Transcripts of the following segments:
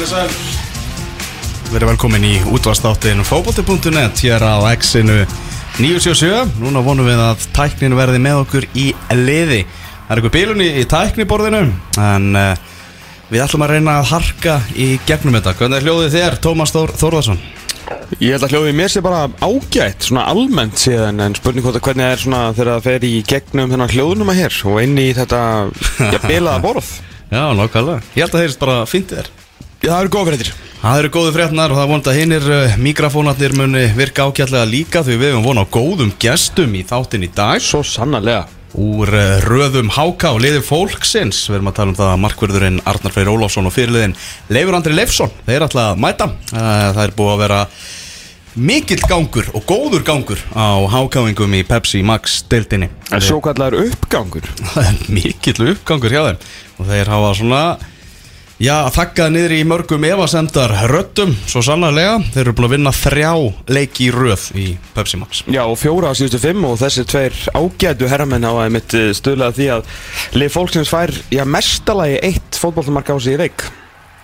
Komið sæl. Verið velkomin í útvastáttin fókbóti.net hér á X-inu 977 Núna vonum við að tæknin verði með okkur í liði. Það er eitthvað bílun í, í tækniborðinu En uh, við ætlum að reyna að harka í gegnum þetta. Hvernig er hljóðið þér, Tómas Þór, Þórðarsson? Ég held að hljóðið mér sé bara ágætt, svona almennt síðan En spurning hvort að hvernig það er svona þegar það fer í gegnum þennan hljóðnum að hér Og inn í þetta, já, bilaða borð? Já, nákvæmlega. Ég held að það heyrist bara fint þér Já, það eru góð þér Það eru góðu fréttnar og það er vonandi að hinnir uh, mikrofónarnir muni virka ákjallega líka því við hefum vonað á góðum gestum í þáttin í dag. Svo sannarlega. Úr uh, röðum háka og liði fólksins. Við erum að tala um það að markverðurinn Arnar Freyr Ólafsson og fyrirliðin Leifur Andri Leifsson þeir er alltaf að mæta. Uh, það er búið að vera mikill gangur og góður gangur á hákáingum í Pepsi Max deildinni. En svo kallar uppgangur. Mikill uppgangur hjá þeim. Og þeir hafa svona já, þakkað niður í mörgum evasemdar röttum, svo sannarlega. Þeir eru búin að vinna þrjá leiki í röð í Pepsi Max. Já, og fjóra á síðustu fimm og þessi tveir ágætu herramenn á að mitt stöðlega því að Lið fólksins fær, já, mestalagi eitt fótbollmark á sig í veik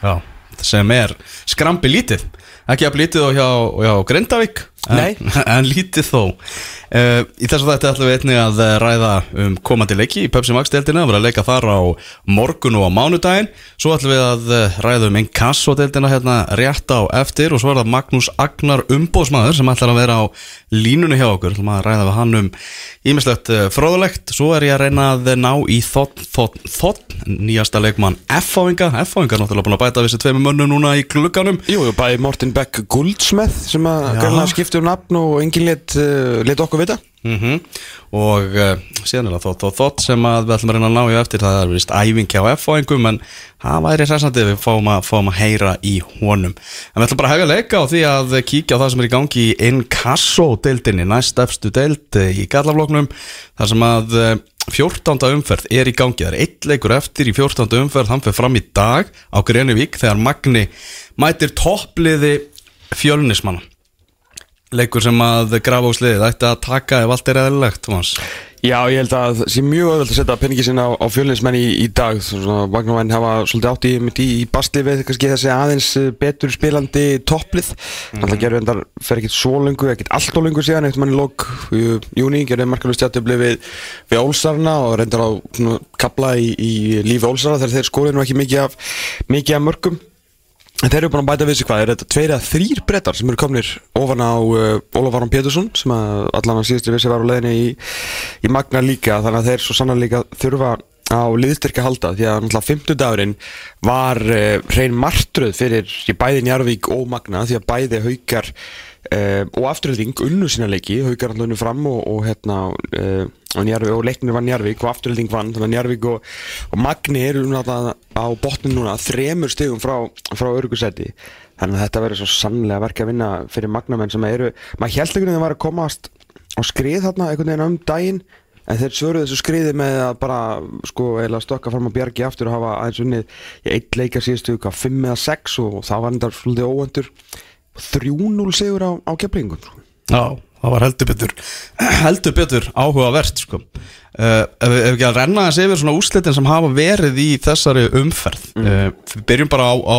já, sem er skrambi lítið. Ekki að lítið á hjá, hjá Grindavík Nei. en lítið þó. Uh, í þessu þætti ætlum við einnig að eh, ræða um komandi leiki í Pepsi Max deildina við erum að leika þar á morgun og á mánudaginn. Svo ætlum við að eh, ræða um Inkasso deildina hérna rétt á eftir og svo er það Magnús Agnar umbóðsmaður sem ætlar að vera á línunni hjá okkur. Ætlum að ræða við hann um ímislegt fróðulegt svo er ég að reyna að ná í þótt, þótt, þótt nýjasta leikmann F-áinga F-áinga náttúrulega búin að bæta um nafn og enginn lit, uh, lit okkur vita. Mm og uh, síðan er það þótt og þótt sem við ætlum að reyna að ná í á eftir. Það er vist æfing hjá F-áingum en það væri hressandi ef við fáum að, fáum að heyra í honum. En við ætlum bara að hefja leika á því að kíkja á það sem er í gangi í Inkasso-deildinni næst efstu deild eh, í gallafloknum þar sem að eh, 14. umferð er í gangi, það er eitt leikur eftir í 14. umferð, hann fer fram í dag á Grenivík þegar Magni mætir toppliði fjölnismanna leikur sem að grafa úr sliðið ætti að taka ef allt er eðlilegt Thomas. Já, ég held að það sé mjög öðvöld að setja peningi sinna á, á fjölinsmenn í, í dag Vagnarvæn hafa svolítið átt í, í, í bastli við kannski þessi aðeins eh, betur spilandi topplið mm -hmm. Það gerur endar, fer ekkert svo lengu, ekkert allt og lengu síðan eitt mann í lók í júni, gerur markalust jættubli við, við Ólsarna og reyndar á kapla í, í lífi Ólsarna þegar þeir skórið nú ekki mikið af, mikið af mörgum En þeir eru búin að bæta við sig hvað, er þetta tveir eða þrýr brettar sem eru komnir ofan á uh, Ólaf Aron Pétursson sem að allan á síðustu vissi var á leðinni í, í Magna líka. Þannig að þeir svo sannanlega þurfa á liðstyrka halda því að náttúrulega 50 dagurinn var uh, hrein martröð fyrir bæði Njarvík og Magna því að bæði haukar uh, og afturölding unnu sína leiki, haukar hann unnu fram og, og hérna uh, og, og leiknir var Njarvík og afturölding vann þannig að Njarvík og, Magni eru á botnin núna þremur stegum frá, frá örgusetti þannig að þetta verður svo sannlega verk að vinna fyrir Magnamenn sem eru maður held veginn að var að komast á skrið þarna einhvern veginn um daginn en þeir svöruðu þessu skriði með að bara sko eða stökka fram á bjargi aftur og hafa aðeins unnið í eitt leika síðustu hvað 5 eða 6 og það var endar svolítið óvendur 3-0 sigur á, á keflingum sko. Já, það var heldur betur heldur betur áhugavert sko. uh, ef, við- ef ekki að renna þess yfir svona úrslitin sem hafa verið í þessari umferð. Uh, við byrjum bara á, á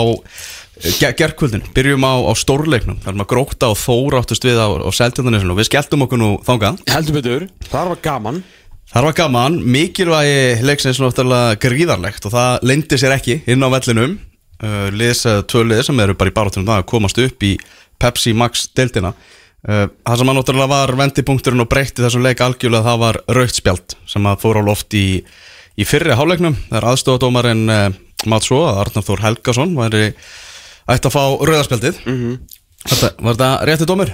ger, gerkvöldin, byrjum á, á stórleiknum. Þar maður gróta og þóra áttust við á, á seltjöndanisinu og við skelltum okkur nú þangað. Heldur betur, það var gaman. Það var gaman, mikilvægi leiksins náttúrulega gríðarlegt og það leindi sér ekki inn á vellinum uh, liðs uh, tvö lið sem eru bara í barátunum það að komast upp í Pepsi Max deildina uh, það sem að náttúrulega var vendipunkturinn og breytti þessum leik algjörlega það var raukt spjald sem að fór á loft í, í fyrri háleiknum þegar aðstofadómarinn uh, mátt svo að Arnar Þór Helgason væri ætti að fá rauðarspjaldið mm -hmm. Var þetta rétti dómur?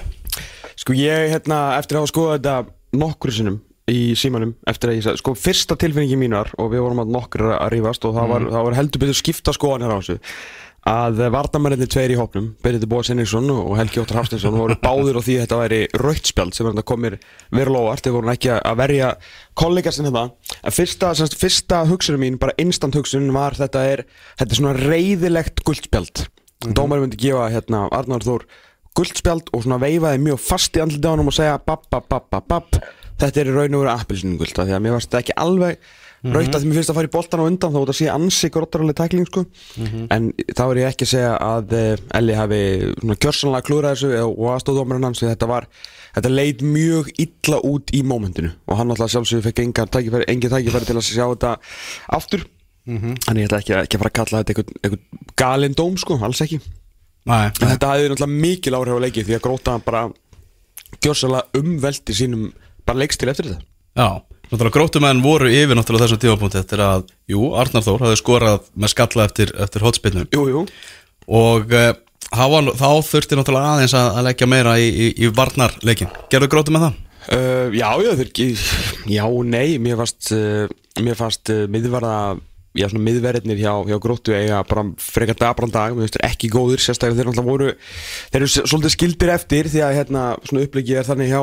Sko ég hérna eftir að hafa skoðað þetta nokkru sinnum í símanum eftir að ég sagði, sko fyrsta tilfinningi mínar og við vorum að nokkur að rífast og það var, það var heldur betur skipta skoðanir á þessu að varnamennir tveir í hópnum Beriti Bóa Sinningsson og Helgi Óttar Hafstinsson voru báðir og því að þetta væri rautspjald sem er komir verulega óvart. Þeir voru ekki að verja kollega sinni þetta en fyrsta, fyrsta hugsunum mín bara instant hugsun var þetta er þetta er svona reyðilegt guldspjald mm -hmm. dómar myndi gefa hérna Arnar Þór guldspjald og svona veifaði mjög fast í andlita á hann og segja bapp, bapp, bapp, bapp, bapp þetta er í raun og veru appelsinu guld því að mér varst ekki alveg raukt að því mér finnst að fara í boltan á undan þá þetta sé ansi gróttaralegi tækling sko. en þá er ég ekki að segja að uh, Elli hafi svona gjörsanlega klúrað þessu og aðstóðdómarinn hans þetta var þetta leit mjög illa út í mómentinu. Og hann alltaf sjálfsögur fekk enga tækifæri, engi tækifæri til að sjá þetta aftur. Þannig ég ætla ekki, að- ekki að fara að kalla þetta einhvern, einhvern galinn dóm sko, alls ekki. Nei, En þetta hafði náttúrulega mikil áhrif á leikið því að gróta bara gjörsalega umveldi sínum bara leikstil eftir þetta Já, náttúrulega grótumenn voru yfir náttúrulega þessum tímapunkti eftir að, jú, Arnar Þór hafði skorað með skalla eftir, eftir hotspinnum Jú, jú og uh, var, þá þurfti náttúrulega aðeins að, að leggja meira í, í, í varnarleikin. Gerðu grótu með það? uh, Já, já, þeir ekki Já, nei, mér fannst uh, mér fannst miðvarða já, svona miðverðinir hjá, hjá gróttu eiga bara frekar dabran dag, mér finnst þeir ekki góðir sérstaklega þeir náttúrulega voru þeir eru svolítið skildir eftir því að hérna svona uppliki er þannig hjá,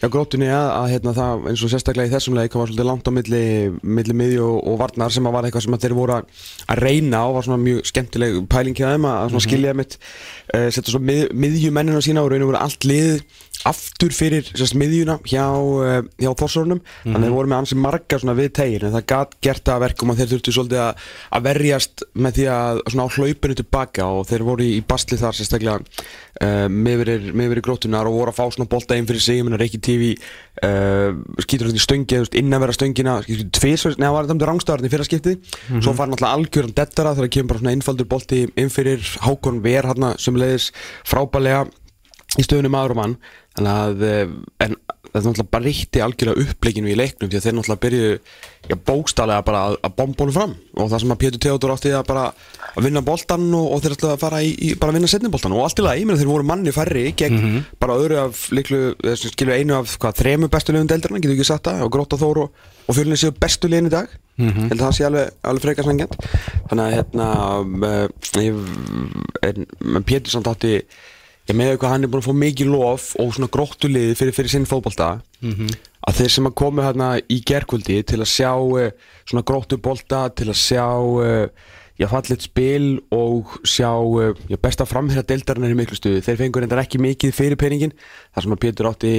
hjá gróttunni að, að hérna það eins og sérstaklega í þessum leik var svolítið langt á milli, milli miðju og, og varnar sem að var eitthvað sem að þeir voru að, að reyna og var svona mjög skemmtileg pæling hjá þeim að, að svona skilja mitt uh, setja svo mið, miðjumennina sína og raun og voru allt lið aftur fyrir sérst, miðjuna hjá, uh, hjá Þorsórunum þannig að þeir voru með ansi marga svona við tegir en það gat gert að verkum að þeir þurftu svolítið að, að verjast með því að svona á hlaupinu tilbaka og þeir voru í basli þar sérstaklega uh, meðverið grótunar og voru að fá svona bolta einn fyrir sig, ég meina Reykji TV uh, skýtur þetta í stöngi eða, þú veist, inn að vera stöngina tvisvar, neða var þetta um rángstöðarinn í fyrra skiptið. Svo fær náttúrulega algjöran dettara þegar kemur bara svona einfaldur bolti inn fyrir. Hákon Ver hérna sem leiðis frábælega í stöðunum maður og mann. Þannig að eh, en þetta náttúrulega bara reytti algjörlega uppleikinu í leiknum því að þeir náttúrulega byrjuðu já, bókstálega bara að, að bomba honum fram. Og það sem að Pétur Theodor átti að bara að vinna boltan og, og þeir ætlaði að fara í, í bara að vinna setni boltan og allt í lagi, þeir voru manni færri gegn bara öðru af líklu skilju einu af hvað, þremu bestu liðum deildarna, getur ekki sagt það og Gróta Þór og, og fjörlinni séu bestu liðin í dag. Held að það sé alveg, alveg frekar sangjant þannig að hérna uh, ég, með eitthvað hann er búin að fá mikið lof og svona gróttuliði fyrir, fyrir sinn fótbolta. Að þeir sem að komu hérna í gerkvöldi til að sjá uh, svona gróttubolta til að sjá uh, já, fallit spil og sjá uh, já, besta framherra deildarinnar í miklu stuði. Þeir fengur reyndar ekki mikið fyrir peningin þar sem að Pétur átti,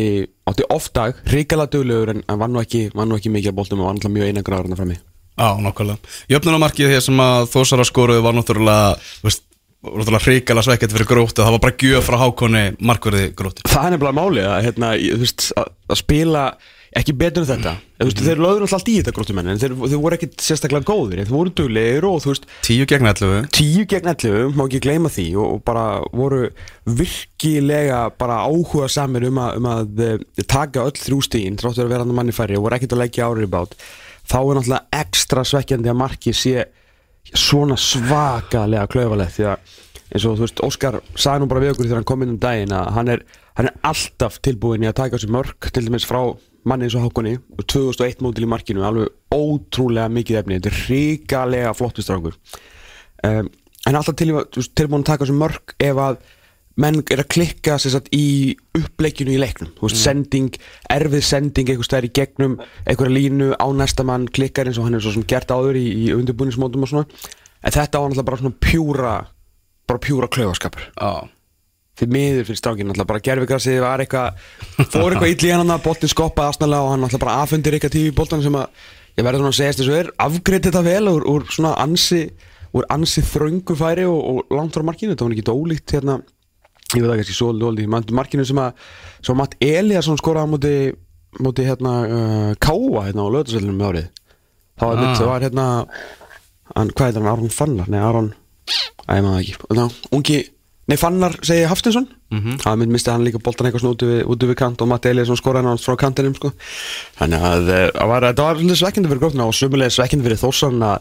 átti ofdag ríkala duglegur en hann var nú ekki, var nú ekki mikið að boltum og var náttúrulega mjög einangraður hann frammi. Já, nokkulega. Jöfnunarmarkið hér sem að Þósara skoruðu var náttúrulega, veist, náttúrulega hrikala svekkett fyrir gróttu. Það var bara gjöf frá hákonni markverði gróttu. Það er nefnilega málið að, hérna, að, að spila ekki betur en þetta mm. veist, þeir lögður alltaf allt í þetta gróttumenn en þeir, þeir voru ekkit sérstaklega góðir þeir voru duglegir og þú veist Tíu gegn 11. tíu gegn 11, má ekki gleyma því og, og bara voru virkilega bara áhuga samir um að, um að eh, taka öll þrjú stíðin þráttur að vera hann manni færri og voru ekkit að leggja árið bát þá er náttúrulega ekstra svekkjandi að marki sé svona svakalega klauvalegt því að eins og þú veist, Óskar sagði nú bara við okkur þegar hann kom inn um daginn að hann er, hann er alltaf tilbúin í að taka sig mörg til dæmis frá manni eins og Hákonni og 2001 mótil í markinu alveg ótrúlega mikið efni þetta er ríkalega flottu strákur. Um, en alltaf til, tilbúin að taka sig mörg ef að menn er að klikka satt í uppleikinu í leiknum. Veist, sending, erfið sending einhver stær í gegnum, einhverja línu á næsta mann klikkar eins og hann er svo sem gert áður í, í undirbúningsmótum og svona. En þetta á náttúrulega bara svona pjúra bara pjúra klaufaskapur. Já. því miður fyrir strákinn náttúrulega bara gerfigrasið var eitthvað fór eitthvað illi hann að boltin skoppaði aðsnalega og hann náttúrulega bara affundir eitthvað tífi boltan sem að ég verður svona að segja þess að er afgreitt þetta vel úr, úr svona ansi úr ansi ég veit það ekki svo lóli markinu sem að að Matt Eliasson skoraði á móti, móti hérna uh, Káa hérna á löðarsveilunum með árið. Það var, Ah. ah. var hérna hann, hvað heitir hann, Aron Fannar? Nei Aron, ég maður ekki. Þá, ungi, nei Fannar segi Hafstinsson Mhm. það mynd misti hann líka boltan eitthvað svona út við, út við kant og Matt Eliasson skoraði hann frá kantinum sko. þannig að eh, það var, var svekkjandi fyrir grófna og sömulega svekkjandi fyrir þóssan að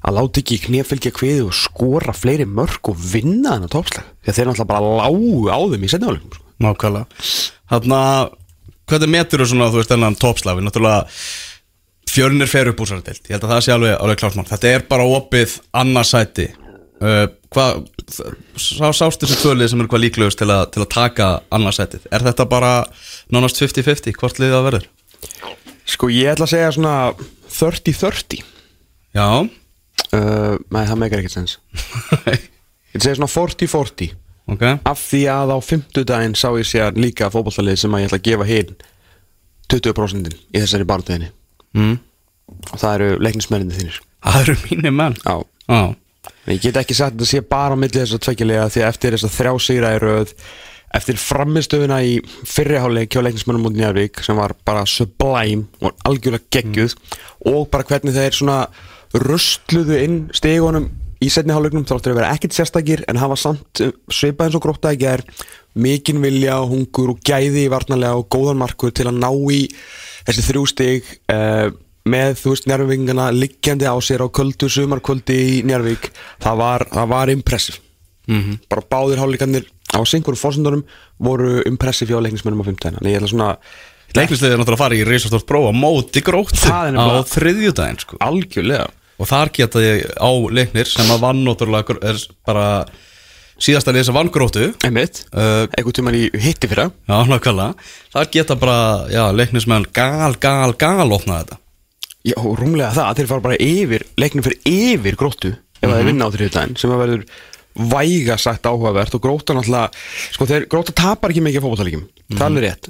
að láta ekki knefylgja kviði og skora fleiri mörg og vinna þennan toppslag því að þeir náttúrulega bara lágu á þeim í setnafálum sko. Nákvæmlega. Þannig að, hvernig metur þú svona, þú veist, þennan toppslafi? Náttúrulega, fjörnir fer upp úr sér deilt. Ég held að það sé alveg, alveg klart mál. Þetta er bara opið annarsæti. Uh, hvað, sá, sástu þessi tvölið sem er hvað líklegust til, að- til að taka annarsætið? Er þetta bara nánast 50-50, hvort liðið það verður? sko ég ætla að segja svona 30-30 Já, uh, nei það meikar ekkert sens. Ég ætla að segja svona 40-40 ok. af því að á 50 daginn sá ég sér líka fótballtalið sem að ég ætla að gefa hinn 20% í þessari barndöðinni Mm. og það eru leiknismennindi þínir. Það eru mínir menn. Já, Já, ég get ekki sagt að þetta sé bara á milli þess að tveikjulega því að eftir þess að þrjá sigra í röð eftir framistöðuna í fyrriháleik hjá leiknismennum mútið Njarvík sem var bara sublime og algjörlega geggjuð og bara hvernig þeir svona rustluðu inn stegunum í setni hálfleiknum þáttur að vera ekkert sérstakir en hafa samt uh, svipað eins og gróta ekki er mikinn vilja, hungur og gæði í varnarlega og góðan markur til að ná í þessi þrjú stig uh, með þú veist njárvíkingana liggjandi á sér á kvöldu, sumarkvöldi í Njárvík það var, var impressiv bara báðir hálfleikarnir á singurum fórsendunum voru impressiv hjá leiknismennum á 15 en ég ætla svona leiknisliðið er náttúrulega að fara í reisastort prófa móti er á þriðjudaginn sko. algjörlega. Og þar geta ég á leiknir sem að vann náttúrulega er bara síðasta lið sem vann gróttu. Einmitt, uh, einhvern tímann í hitti fyrra. Já, nákvæmlega. Þar geta bara, já, leiknismenn gal, gal, gal opna þetta Já, og rúmlega það, að þeir fara bara yfir leiknum fyrir yfir gróttu ef Mhm. það er vinna á þriðdæðin sem að verður væga sagt áhugavert og gróta náttúrulega sko þeir gróta tapar ekki mikið fótballtækjum það er Mhm. alveg rétt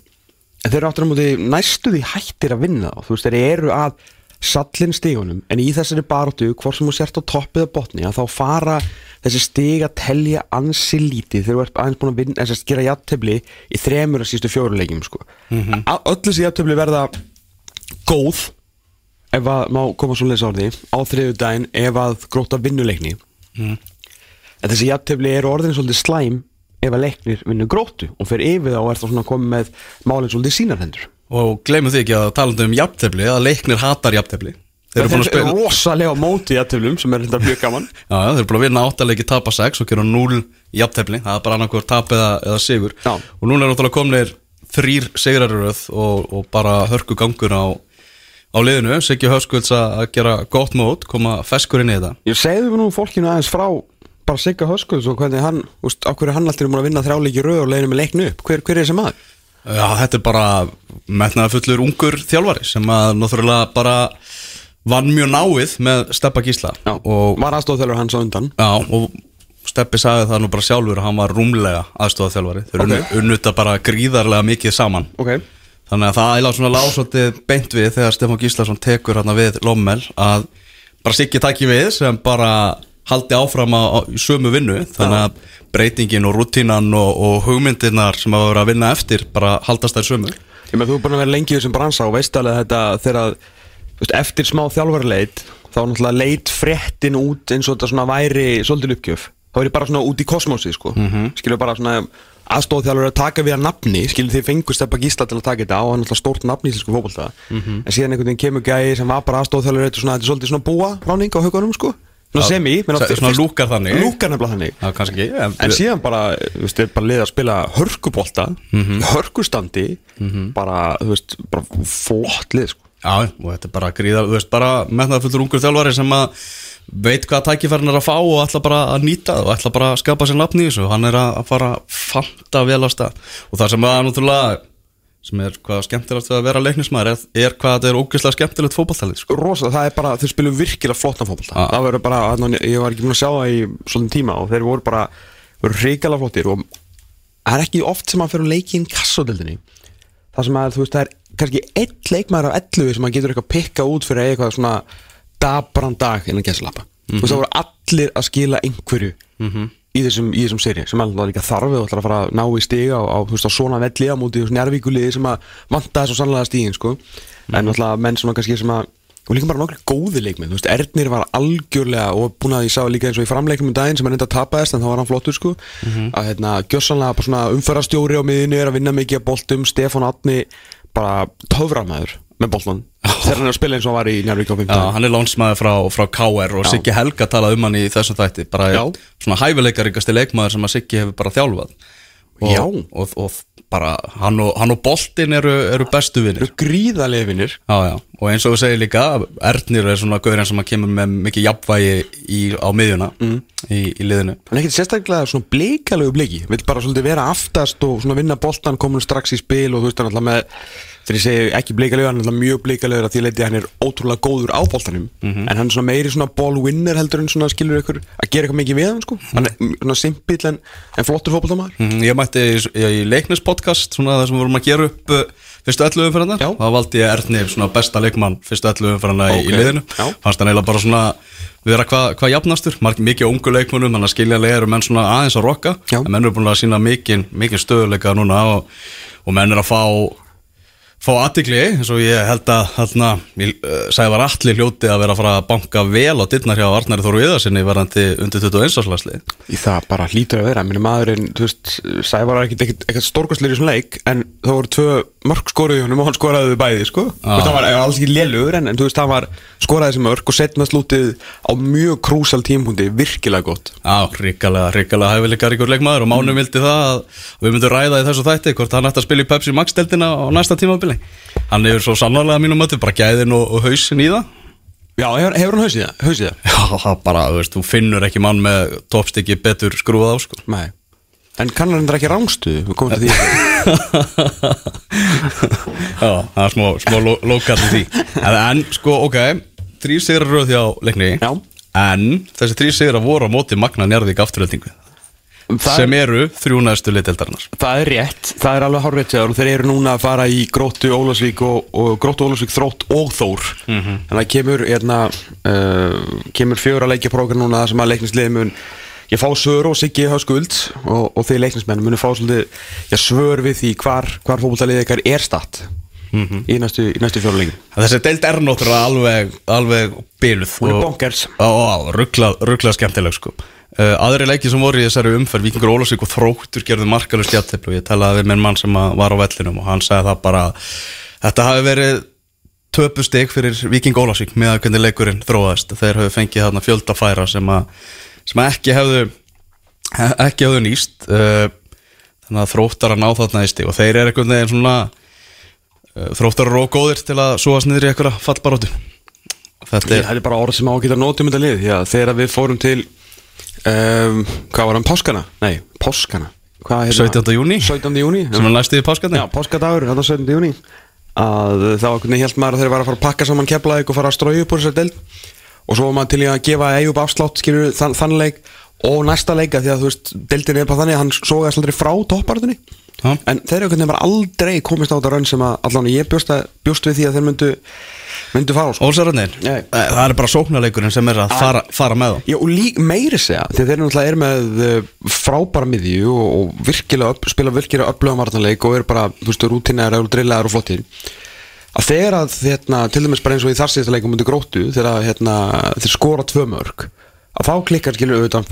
en þeir eru áttur á móti næstu því hættir að vinna þá þú veist þeir eru að sallin stígunum en í þessari baróttu hvort sem þú sért á toppið að botni að þá fara þessi stig að telja ansi lítið þegar þú ert aðeins búin að vinna þess að gera jafntefli í þremur að sístu fjóruleikjum sko. mm Mhm. -hmm. öll þessi jafntefli verða góð ef að má koma svo leys orði á þriðu daginn ef að gróta vinnuleikni Mm. en þessi jafntefli eru orðin svolítið slæm ef að leiknir vinnu grótu og fer yfir þá og er það svona komið með málinn svolítið sínar hendur. Og gleymum því ekki að talandi um jafntefli að leiknir hatar jafntefli. Þeir eru er spila rosalega á móti jafnteflum sem er þetta mjög gaman. Já, já, þeir eru búin að vinna áttalegi tapa 6 og gera 0 í jafntefli, það er bara annarkur tap eða, eða sigur. Já. og núna er náttúrulega komnir þrýr sigraröð og, og bara hörku gangur á, á liðinu, Siggi Höskulds að gera gott mót, koma feskur inn í þetta. Ég segði nú fólkinu aðeins frá bara Sigga Höskulds og hvernig hann úst, á hverju hann alltaf er múin að vinna þrjáleiki röð og leiðinu með leiknu upp? Hver, hver er þessi maður? Já, þetta er bara metnaða fullur ungur þjálfari sem að náttúrulega bara vann mjög náið með Steppa Gísla. Já, og var aðstofþjálfur hans á undan. Já, og Steppi sagði það nú bara sjálfur hann var rúmlega aðstofaþjálfari Þeir Ok. okay. unnuta bara gríðarlega mikið saman. Ok Þannig að það eiginlega svona lásóttið beint við þegar Stefán Gíslason tekur hérna við Lommel að bara Siggi takki við sem bara haldi áfram á, í sömu vinnu. Þannig að breytingin og rútínan og, og hugmyndirnar sem að vera að vinna eftir bara haldast þær sömu. Ég með þú er búin að vera lengi í þessum bransa og veist alveg þetta þegar veist, eftir smá þjálfarleit þá náttúrulega leit fréttin út eins og þetta svona væri svolítið uppgjöf þá er ég bara svona út í kosmosi sko mm -hmm. skilur bara svona aðstofþjálfur að taka við að nafni skilur þið fengur steppa gísla til að taka þetta og hann er náttúrulega stórt nafni í íslensku fókbalta en síðan einhvern veginn kemur gæi sem var bara aðstofþjálfur þetta er svolítið svona búa ráning á haugunum sko svona Já, semi menn oft- svona lúkkar þannig. lúkkar nefnilega þannig Já, kannski ekki en, En síðan bara, þú veist, er bara liðið að spila hörkubolta, Mhm. hörkustandi, bara, þú veist, bara flott lið, sko. Já, og þetta er bara gríðar, þú veist, bara metnaða fullur ungur þjálfari sem að veit hvað tækifærin er að fá og ætla bara að nýta það og ætla bara að skapa sér nafn í þessu hann er að að fara að fanta vel á stað og það sem að náttúrulega sem er hvað skemmtilegt að vera leiknismæður er, er hvað þetta er ógeðslega skemmtilegt fótballtalið sko. Rosa, það er bara, þeir spilum virkilega flottan fótbolta. Já. Það verður bara, ég var ekki búin að sjá það í svolítið tíma og þeir voru bara, voru hrikalega flottir og það er ekki oft sem að fyrir leiki inn kassodildinni. Það sem að, þú veist, það er kannski einn leikmaður af 11 sem að getur eitthvað pikka út fyrir eitthvað svona dabran dag innan gæslappa. Þú veist, það voru allir að skila einhverju í þessum, í þessum seri sem alveg líka þarfið og ætlar að fara að ná í stiga á, á, veist, svona velli á múti njárvíkuliði sem að vanta þessu sannlega stígin sko. en náttúrulega menn svona kannski sem að og líka bara nokkri góði leikmið, þú veist, Ernir var algjörlega og búin að ég sá líka eins og í framleiknum um daginn sem er enda tapaðist en þá var hann flottur sko. Að hérna, gjössanlega bara svona umferðarstjóri á miðinu er að vinna mikið að boltum, Stefán Atni bara töframæður með boltan þegar hann er að spila eins og hann var í Njárvík á 15 Já, hann er lánsmaður frá, frá KR og Já. Siggi Helga talaði um hann í þessum þætti. Bara Já. svona hæfileikarikasti leikmaður sem að Siggi hefur bara þjálfað. Og, og, og bara hann og, hann og boltin eru, eru bestu vinnir eru gríðarlega vinnir og eins og við segir líka Ernir er svona gaurinn sem að kemur með mikið jafnvægi í, á miðjuna í, í liðinu. Hann er ekkert sérstaklega svona blikalegu bliki. Vill bara svolítið vera aftast og svona vinna boltan komin strax í spil og þú veist hann alltaf með þegar ég segi ekki bleikalegur, hann er alltaf mjög bleikalegur að því leiti hann er ótrúlega góður á boltanum. Mhm. en hann er svona meiri svona ball winner heldur en svona skilur ykkur að gera eitthvað mikið við hann sko. Hann er svona simpill en, en flottur fótboltamaður. Mhm, Ég mætti í, í leiknispodcast svona það sem vorum að gera upp uh, fyrstu 11 umfyrirna Já. þá valdi ég Erni svona besta leikmann fyrstu 11 umfyrirna í, Ok, í liðinu. já. fannst hann eiginlega bara svona vera hvað hva jafnastur, Mark, mikið ungu leikmannum þannig að skiljanlega eru menn svona aðeins að rokka. Menn eru búin að sína mikið, mikið stöðuleika núna og, og menn eru að fá fá aðtikli eins og ég held að þarna, ég uh, sagði var allir hljóti að vera að fara að banka vel á dittnar hjá Arnari Þóru Íðarsinni verðandi undir 21 áslagsli í það bara hlýtur að vera minni maðurinn, þú veist, Sævar var ekkert ekkert, stórkastlir í svona leik en það voru tvö mörg skoruð í honum og hann skoraði þau bæði sko, veist, það var alls ekki lélugur en, en þú veist, það var skoraði þessi mörg og setna slútið á mjög krúsal tímpundi virkilega gott. Já, ríkalega, ríkalega að hvort hann að á hefur svo sannarlega mínum möttu bara gæðin og, og hausin í það Já, hefur, hefur hann hausið það? Hausið það? Já, það bara, þú veist, þú finnur ekki mann með toppstykki betur skrúað á sko Nei En kann hann ekki rángstuðu? Við komum til því Já, það er smá, smá lo lokal í því en, en sko, ok, þrý sigrar röð hjá leikni Já. en þessi þrý sigrar voru á móti Magna Njarðvík afturöldingu Það- sem eru þrjú næstu litildarinnar Það er rétt, það er alveg hárrétt og þeir eru núna að fara í Gróttu Ólasvík og, og Gróttu Ólasvík Þrótt og Þór. Mhm. Þannig að kemur, hérna, uh, kemur fjögur að leikja prógram núna sem að leiknisliði mun ég fá svör og Siggi Háskuld og, og þeir leiknismenn munu fá svolítið já, svör við því hvar, hvar fókbóltaliðið ykkar er statt Mhm. í næstu, næstu fjóra leikin Þessi deild er náttúrulega alveg, alveg er og- ruggla, ruggla skemmtileg sko uh, Aðri leiki sem voru í þessari umferð Víkingur Ólafsvík og Þróttur gerðu markalur stjáttiflu Ég talaði við minn mann sem var á vellinum og hann sagði það bara Þetta hafi verið töpustig fyrir Víking Ólafsvík með að hvernig leikurinn þróaðist. Þeir hafi fengið þarna fjöldafæra sem að, sem ekki hefðu he- ekki hefðu nýst uh, þannig að þróttar að ná þarna í stig og þeir eru einhvern veginn svona uh, þróttar eru góðir til að súast niður í einhverja fallbaróttu Þetta er hætti bara orð sem á að nótum þetta lið að þegar við fórum til um, hvað var hann, páskana? Nei, páskana Hvað hérna? 17. júní 17. júni sem næstu í páskarni Já, páskadagur, þetta 17. júni að þá hvernig held maður að þeir var að fara að pakka saman keflaðik og fara að strója upp úr þessar deild og svo var maður til í að gefa Eyjup afslátt skilur þann, þann leik og næsta leika því að þú veist, deildin er bara þannig að hann sógast aldrei frá topparöðunni Já. en þeir eru bara aldrei komist á þetta raun sem að allan ég bjóst, að, bjóst við því að þeir myndu myndu fara sko. Nei. það er bara sóknarleikurinn sem er að fara, fara með þá Já, og lík meiri segja, því þeir náttúrulega er með uh, frábæra miðju og, og virkilega upp, spila virkilega upplöfum vartanleik og er bara, þú veist, rútinæður og drillaður og flottir að þegar að, hérna, til dæmis bara eins og í þar síðasta leikum undir gróttu, þegar að, hérna, þeir skora tvö mörg, að þá klikkar skilur auðvitað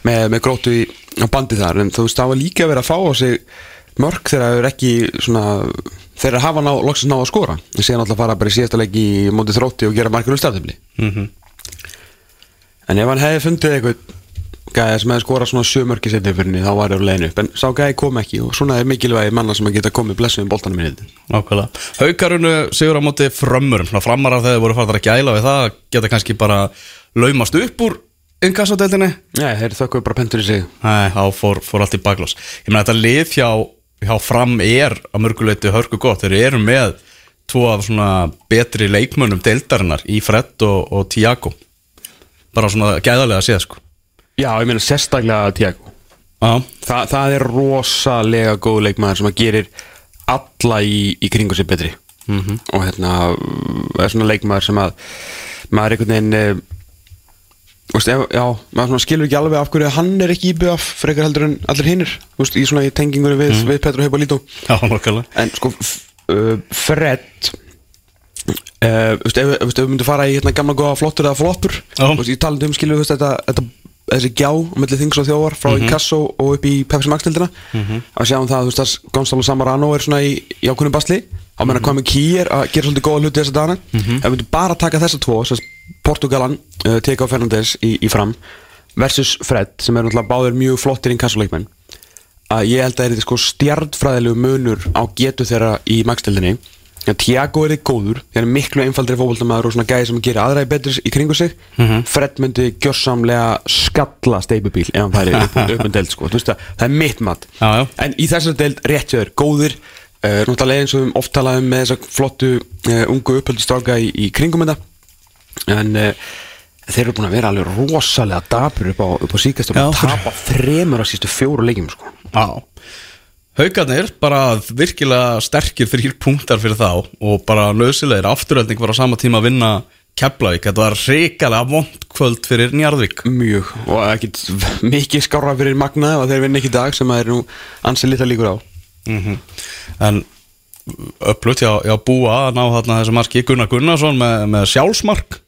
í, með, með gróttu í, bandi þar, en þú veist, það var líka verið að fá á sig mörg þegar það er ekki svona, þeir eru að hafa ná, loksins ná að skora, en síðan alltaf fara bara í síðasta leik í móti þrótti og gera margur úr startöfli mm En ef hann hefði fundið eitthvað gæði sem hefði skorað svona fyrir henni þá var það legin upp, en sá gæði kom ekki og svona er mikilvægi manna sem að geta komið blessuðum boltanum minni Nákvæmlega. Haukarunu sigur á móti frömmurum. Svona framarar þegar voru farið að gæla við það geta kannski bara laumast upp úr inkassadeildinni Nei, þeir þökkuðu bara pentur í sig. Nei, þá fór, fór allt í baklás Ég meina þetta lið hjá, hjá fram er að mörguleiti hörku gott. Þeir eru með tvo af svona betri leikmönnum deildarinnar í Fred og, og Tiago bara svona gæðarlega að séð sko. Já, ég meina sérstaklega Tiago Já, Þa, Það er rosalega góð leikmaður sem að gerir alla í, í kringu sér betri. -hmm. og hérna er svona leikmaður sem að maður einhvern veginn Úst, ef, já, maður skilur ekki alveg af hverju hann er ekki í BF frekar heldur en allir hinnir í svona í tengingunni við, við Petru Haupa nokkulega En sko, uh, Fred uh, veist, ef, ef, við myndum fara í hérna gamla góða flottur eða floppur Já. Þú veist, Ég talandi um skilu þetta, þetta, þessi gjá á milli þings og þjóðar frá Mhm. Inkasso og upp í Pepsi Max-tildina að sjáum það, þú veist, að Gonzalo Samarano er svona í, í ákveðnum basli. Á meðan hvað með Kýr að gera svolítið góða hluti þessa dagana. Ef við myndum bara taka þessa tvo sess, Portugalan, uh, Teka Fernandes í, í fram versus Fred sem er náttúrulega báðir mjög flottir Inkasso-leikmenn að ég held að það er sko stjardfræðilegu munur á getu þeirra í magstildinni að Tiago er þið góður þeir er miklu einfaldri fókvöldamaður og svona gæði sem gerir aðræði betri í kringu sig. Fred myndi gjörsamlega skalla steipubíl ef hann færi upp, um deild sko. Það, það er mitt mat. Já, já. en í þessari deild rétt hjá þér, góðir. Uh, Náttúrulega eins og við oft talaðum með þessa flottu uh, ungu upphöldistráka í, í kringum þetta En uh, þeir eru búin að vera alveg rosalega dapur upp á, á síkast og tapa þremur á sístu fjóru leikjum sko. Já. Haukarnir, bara virkilega sterkir þrýr punktar fyrir þá og bara nöðsilegir afturölding var á sama tíma að vinna Keflavík, þetta var hrikalega vond kvöld fyrir Njarðvík. Mjög. Og ekkit mikið skára fyrir Magna og þeir vinna ekki dag sem að er nú ansið litla líkur á. Mm En upplut hjá, hjá Búa að ná þarna þessu marki. Gunnar Gunnarsson með, með sjálfsmark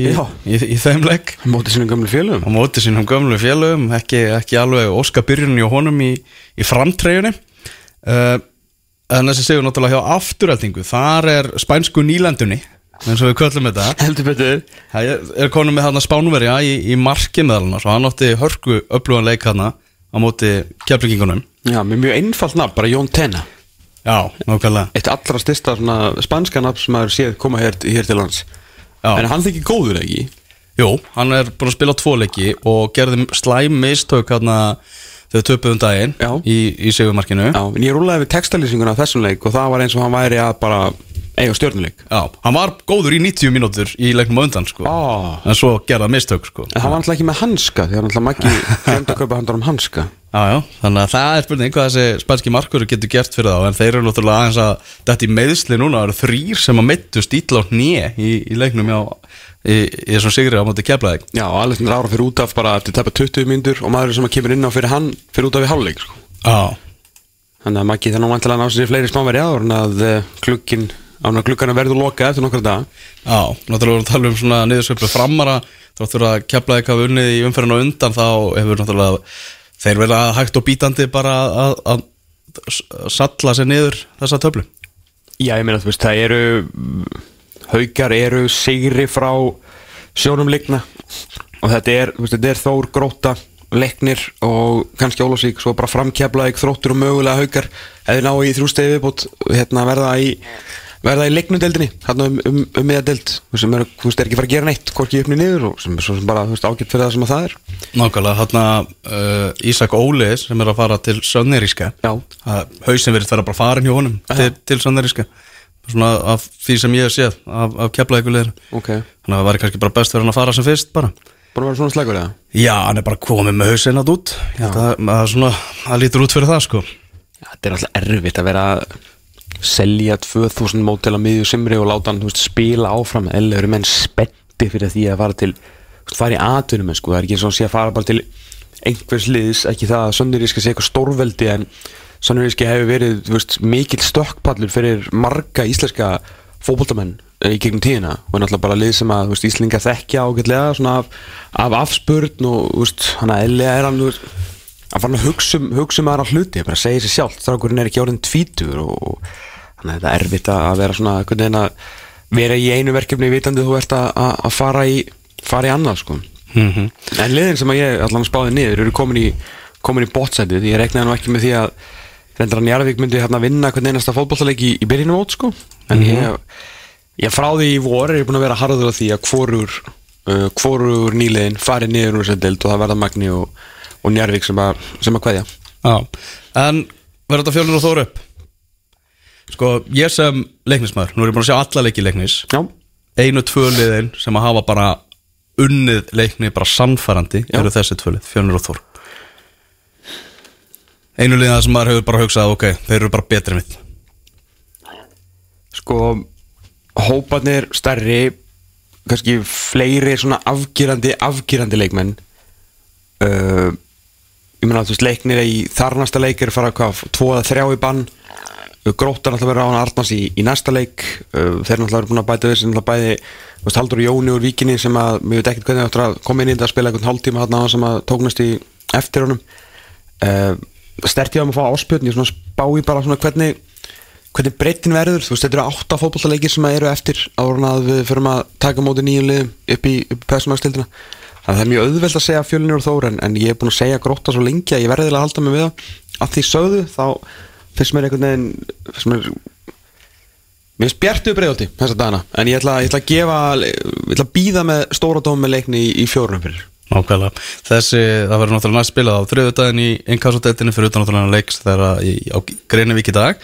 í, í, í þeim leik. Mótið sínum gamlu félögum. Á móti sínum gömlu félögum. Ekki, ekki alveg óska byrjunni á honum í, í framtreyjunni. Uh, en þessi segur náttúrulega hjá afturöldingu þar er spænsku nýlendunni eins og við köllum þetta. Heldur betur. Það er, konum með þarna spánverja í, í marki meðal og hann átti hörku upplúan leik þarna á móti keflingingunum Já, með mjög einfalt nafn, bara Jón Tena já, nákvæmlega. Eitt allra styrsta svona spanska nafn sem maður séð koma hér, hér til lands. Já. En hann þykir góður ekki? Jú, hann er búin að spila tvo leiki og gerði slæm mistök hérna þegar töpuðum daginn Já. í, í segumarkinu Já, en ég rúlaði við textalýsinguna af þessum leik og það var eins og hann væri að bara eiga stjórnuleik Já, hann var góður í 90 mínútur í leiknum á undan sko. Ó. En svo gerða mistök sko. En hann var alltaf ekki með hanska því hann alltaf maggi glemt að kaupa handar um hanska Já, já, þannig að það er spurning hvað þessi spænski markur getur gert fyrir þá En þeir eru náttúrulega aðeins að þetta í meðsli núna. Eru þrýr sem að meittu stíla á hnje í, í leiknum já, í, í þessum sigri á móti keflaðik Já, og Alexander Ára fyrir út af bara eftir tæpa 20 myndur og maður sem að kemur inn á fyrir hann fyrir út af í hálfleik sko. Þannig að maggi þannig vantilega ná sér fleiri smáverja áður en að eh, glukkin án að glukkana verður loka eftir nokkra dag já, náttúrulega vorum að tala um svona niðursveiflu framara. Þáttur að keflaðik hafa unnið í umferðinu undan Þá hefur náttúrulega þeir verið að hægt og bítandi bara að, að, að salla sér niður þessa töflu. Já, ég meina þú veist, það eru haukar eru sigri frá sjónum ligna og þetta er, veist, þetta er þór gróta leiknir og kannski Ólafsvík svo bara framkjaflaðið þróttur og mögulega haukar. Eða ná í þrjústegi viðbútt hérna verða í verða í leiknudeldinni hérna um, um, um miða deld sem er, þú veist, er ekki fara að gera neitt hvorki uppni niður og sem er svo sem bara, þú veist, ágætt fyrir það sem að það er. Nákvæmlega, hérna uh, Ísak Óli sem er að fara til Sönneríska Já. Hauðsin verið vera bara farin hjá honum til, til Sönneríska Svona af því sem ég hef séð af, af keflaðikulegir Ok, Þannig að það væri kannski bara best fyrir hann að fara sem fyrst bara. Bara að vera svona slegur eða? Já, hann er bara komið með hausinn að út. Að að það svona, það lítur út fyrir það sko. Já, þetta er alltaf erfitt að vera að selja 2000 mótel á miðju simri og láta hann veist, spila áfram eða eru menn spetti fyrir því að fara til veist, fara í atvinnum sko. það er ekki eins og að sé að fara bara til einhvers liðs, ekki það að Sönniríska sé eitthvað stórveldi en Sönniríski hefur verið veist, mikill stökkpallur fyrir marga íslenska fótboltamenn eh, í gegnum tíðina og náttúrulega bara lið sem að Íslinga þekkja ágætlega af, af afspurn og veist, hann að er hann þú veist, að hugsa um, hugsa um aðra hluti bara segja sér sjálft, strákurinn er ekki orðin tvítur og þannig að þetta er erfitt að vera svona einhvern veginn að vera í einu verkefni vitandi þú ert að, að, fara í fara í annað sko. Mm -hmm. en liðin sem að ég allan spáði niður eru komin í, komin í bótsætið, ég reknaði nú ekki með því að reyndar að Njarðvík myndi hérna vinna hvern einasta fótbollaleik í, í byrjunum mót sko. En ég, ég frá því í vor er ég búin að vera harður á því að hvorur uh, hvorur nýliðin fari niður úr þessari deild og það verða Magni og, og Njarðvík sem að, sem að kveðja. Já, en verður þetta fjölur og þóru upp? Sko, ég sem leiknismæður Nú er ég búin að sjá alla leiki leiknis. Já, Einu tvö liðin sem að hafa bara unnið leikni bara sannfærandi Já. eru þessi tvö lið, fjölur og þór. Einu liðin sem maður hefur bara hugsað ok, þeir eru bara betri mitt sko hóparnir stærri kannski fleiri svona afgerandi afgerandi leikmenn uh, ég meina að þú veist leiknir í þarnasta leik er fara hvað, tvo eða þrjá í bann. Gróttar náttúrulega verið á hann Arnars í, í næsta leik. Þeir náttúrulega eru búin að bæta þessi náttúrulega bæði þú veist, Haldur Jóni úr Víkinni sem að mér veit ekkert hvernig það að koma inn í þetta að spila einhvern hálftíma þarna á hann sem að tóknast í eftir honum. Uh, sterti á hann að fá áspjötn ég svona spá í bara svona hvernig hvernig breytin verður, þú veist, þetta eru átta fótbollaleikir sem eru eftir ára að við förum að taka móti nýjum liðum upp í, upp í að það er mjög auðvelt að segja fjölinur og þór en, en ég er búin að segja grótta svo lengi að ég verði að halda mig við það að því sögðu þá fyrst mér einhvern veginn fyrst mér mér finnst bjartu breyðaldi þessa dagana. En ég ætla, ég ætla að gefa ég ætla að býða með stóra dóm með leikni í, í fjórunum fyrir Nákvæmlega. Þessi, það verður náttúrulega næst spilað á þriðudaginn í inkassodeltinni fyrir utan náttúrulega leiks þegar í, á Greinivík í dag.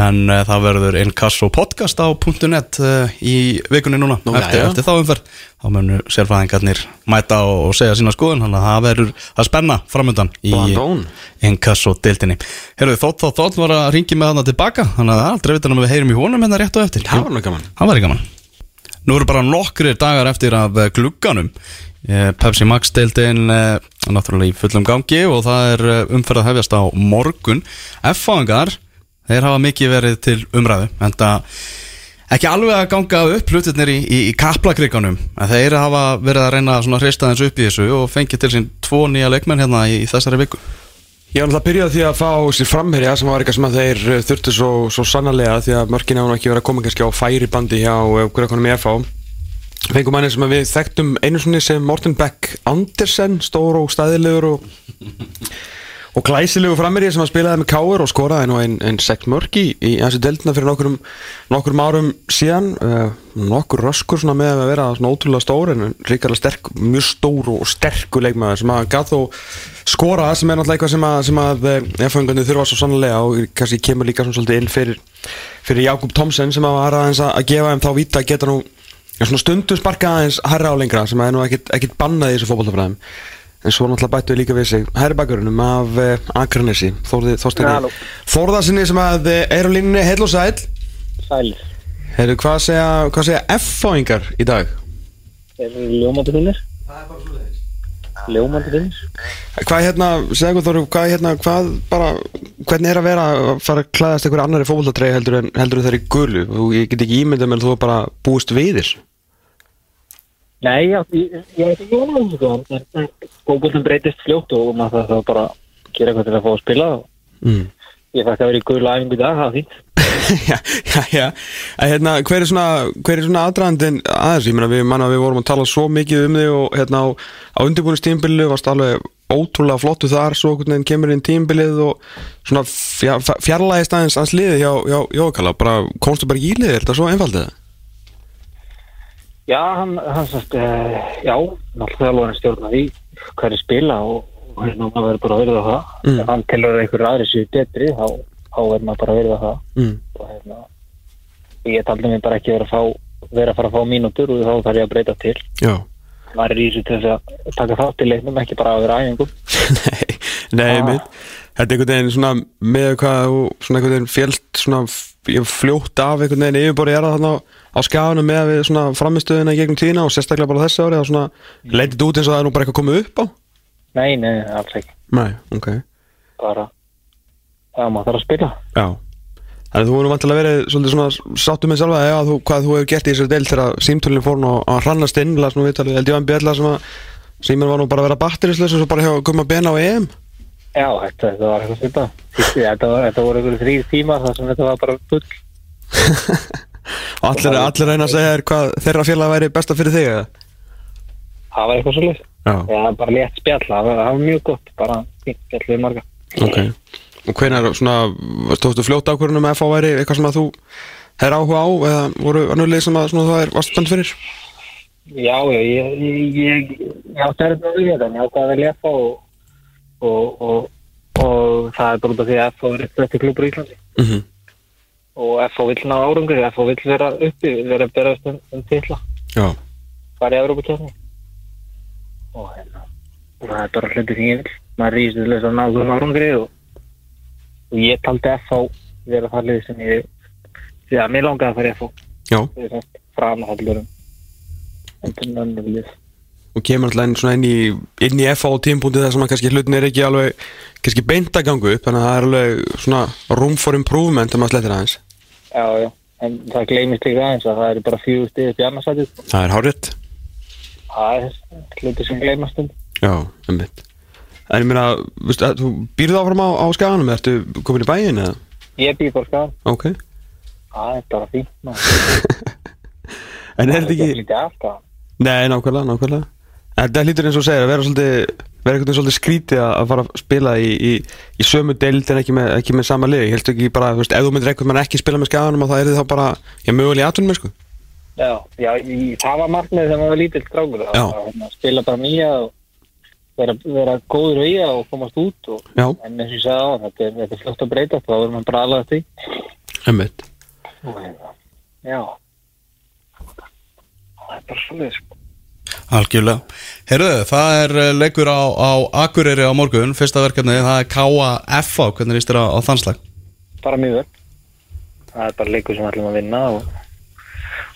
En uh, það verður inkasso podcast á .net uh, í vikunni núna Nú, eftir, eftir þá umferð. Þá munur sérfræðingarnir mæta og, og segja sína skoðun þannig að það verður að spenna framöndan í Blandón. inkassodeltinni Herru, þótt þótt þótt var að ringi með þarna tilbaka þannig að það er aldrei vitan að við heyrum í honum hérna rétt og eftir. Það var nú gaman. Nú eru bara nokkri dagar eftir af eh, glugganum Pepsi Max deildin eh, náttúrulega í fullum gangi og það er eh, umferð að hefjast á morgun. F-fáingar, þeir hafa mikið verið til umræðu en það ekki alveg að ganga upp hlutirnir í, í, í kaplakriganum en þeir hafa verið að reyna að hrista þess upp í þessu og fengið til sín tvo nýja leikmenn hérna í, í þessari viku. Ég var náttúrulega að byrja því að fá sér framherja sem var eitthvað sem þeir eh, þurftu svo, svo sannarlega því að mörkin hafa nú ekki verið að koma kannski á færi bandi hjá hverjakonum í FH Fengum manni sem við þekktum einu sinni sem Morten Beck Andersen, stór og stæðilegur og, og glæsilegu framherji sem að spilaði með Káur og skoraði nú einn ein sekt mörk í, þessu deltina fyrir nokkurum, nokkurum árum síðan. Uh, nokkur röskur svona með að vera svona ótrúlega stór en ríkarlega sterk, mjög stór og sterku leikmaður sem að gæð þó skora sem er náttúrulega eitthvað sem að, sem að efangandi þurfa svo sannlega og kannski kemur líka svona svolítið inn fyrir, fyrir Jakob Thomsen sem að var aðeins að, gefa þeim þá víta að geta nú svona stundum sparka aðeins herra á lengra sem að er nú ekkit bannað í þessu fótballtafræðum en svo náttúrulega bættu við líka við sig herri bakgrunum af uh, Halló. Þorsteini Þórðarsinni sem að eh, er á línunni heil og sæl Sælir. Heyrðu, hvað segja, hvað segja F-fáingar í dag? Er ljómandi finnir? Ljómandi finnir? Hvað hérna, segja Þóru, hvað hérna, hvað bara, hvernig er að vera að fara að klæðast einhverju annari fótboltatrey heldur en, heldur en þeir í gulu? Þú, ég get ekki ímyndað með að þú er bara búist við þér. Nei, já, ég, ég veit ekki vona þessu sko, en- fótbollin breytist fljótt og maður þarf þá bara að gera eitthvað til að fá að spila og Mm. ég fætti að vera í gula æfingu í dag, það er fínt. já, já, já. En hérna, hver er svona, hver er svona aðdraðandinn aðeins? Ég meina, við, við vorum að tala svo mikið um þig og hérna á, á undirbúinustímbiliðu varst alveg ótrúlega flottu þar, svo einhvern veginn kemur inn tímbilið og svona fja, fjarlægist aðeins aðeins liðið hjá, Jókala, bara komstu bara ekki í liðið, er þetta svo einfaldið? Já, hann, hann sagt, uh, já, náttúrulega alveg hann stjórna því hverju spila og, og hérna maður verður bara að verða það. Mm. Ef hann að einhverju aðri séu betri, þá, þá verður maður bara að verða það. Mm. og hérna ég taldi mig bara ekki vera að fá vera að fara að fá mínútur og þá þarf ég að breyta til Já. maður er í þessu til þess að taka þátt í leiknum ekki bara að vera æfingum nei, nei, Ah. mitt Þetta er einhvern veginn svona með hvað þú svona einhvern veginn fjöld svona fljótt af einhvern veginn yfirborið er það þarna á skafunum með að við svona framistöðuna í gegnum tíðina og sérstaklega bara þessi ári og svona leitið út eins og það er nú bara eitthvað komið upp á? Nei, nei, alls ekki. Nei, ok. Bara það maður þarf að spila. Já. Þannig að þú voru vantilega verið svolítið svona sáttu með sjálfa eða þú, hvað þú hefur gert í þessari del þegar símtölinn fór nú að hrannast inn las nú viðtalið, bjalla sem að síminn var nú bara að vera batterislaus og svo bara hjá að koma bena á EM já, þetta, þetta var eitthvað svipa þetta, þetta voru einhverju þrýr tímar þar sem þetta var bara full og allir, allir reyna að segja þér hvað þeirra félag væri besta fyrir þig eða? það var eitthvað svolítið Já, bara létt spjall, það var, það mjög gott bara spjall við marga. Ok. Og hvenær svona, tókstu fljótt ákvörðunum að FH væri eitthvað sem að þú hefur áhuga á eða voru annarlega sem að svona það er spennt fyrir? Já, já, ég, ég, ég, ég átti að reyna að vilja þetta, en ég átti að velja FH og, og, og, og það er bara út af því að FH er eitt eftir klubur í Íslandi. Mm -hmm. og FH vill ná árangur, FH vill vera uppi, vera að berast um, um Já, fara í Európa-kjörni og hérna, það er bara hluti sem ég vil, maður rýst til þess að ná um árangri og, og ég taldi FH vera það liði sem ég, því að mér langaði að fara FH, já. Því að framhaldurum, en til nönnum lið. Og kemur alltaf inn, inn í, inn í á tímpúntið þar sem að kannski hlutin er ekki alveg kannski beint að gangu upp þannig að það er alveg svona room for improvement um að slettir aðeins Já, já, en það gleymist líka aðeins að það eru bara fjögur stíð upp í annarsætið. Það er hárétt Það er hluti sem gleymast um. Já, einmitt En ég meina, þú býrðu áfram á, á skaganum, ertu komin í bæin eða? Ég býð bara skan. Ok Það er bara fínt. En er þetta ekki. Nei, nákvæmlega, nákvæmlega En þetta hlýtur eins og segir að vera svolítið vera veginn svolítið skrítið að að fara að spila í, í, í sömu deild en ekki með, ekki með sama lið, ég held ekki bara, þú veist, ef þú myndir einhvern veginn ekki spila með skaganum og það er þá bara, ég mögulega í atvinnum, sko Já, já, í, það var markmið þegar maður var lítill strákur. Já. Það var hérna, að spila bara nýja og, vera, vera góður við og komast út og, Já. en eins og ég sagði á þetta er, er fljótt að breyta þá verður maður bara aðlaða því Einmitt. Algjörlega. Herðu, það er eh, leikur á, á Akureyri á morgun, fyrsta verkefni, það er KFA, hvernig líst þér á, á þannslag? bara mjög vel það er bara leikur sem við ætlum að vinna og,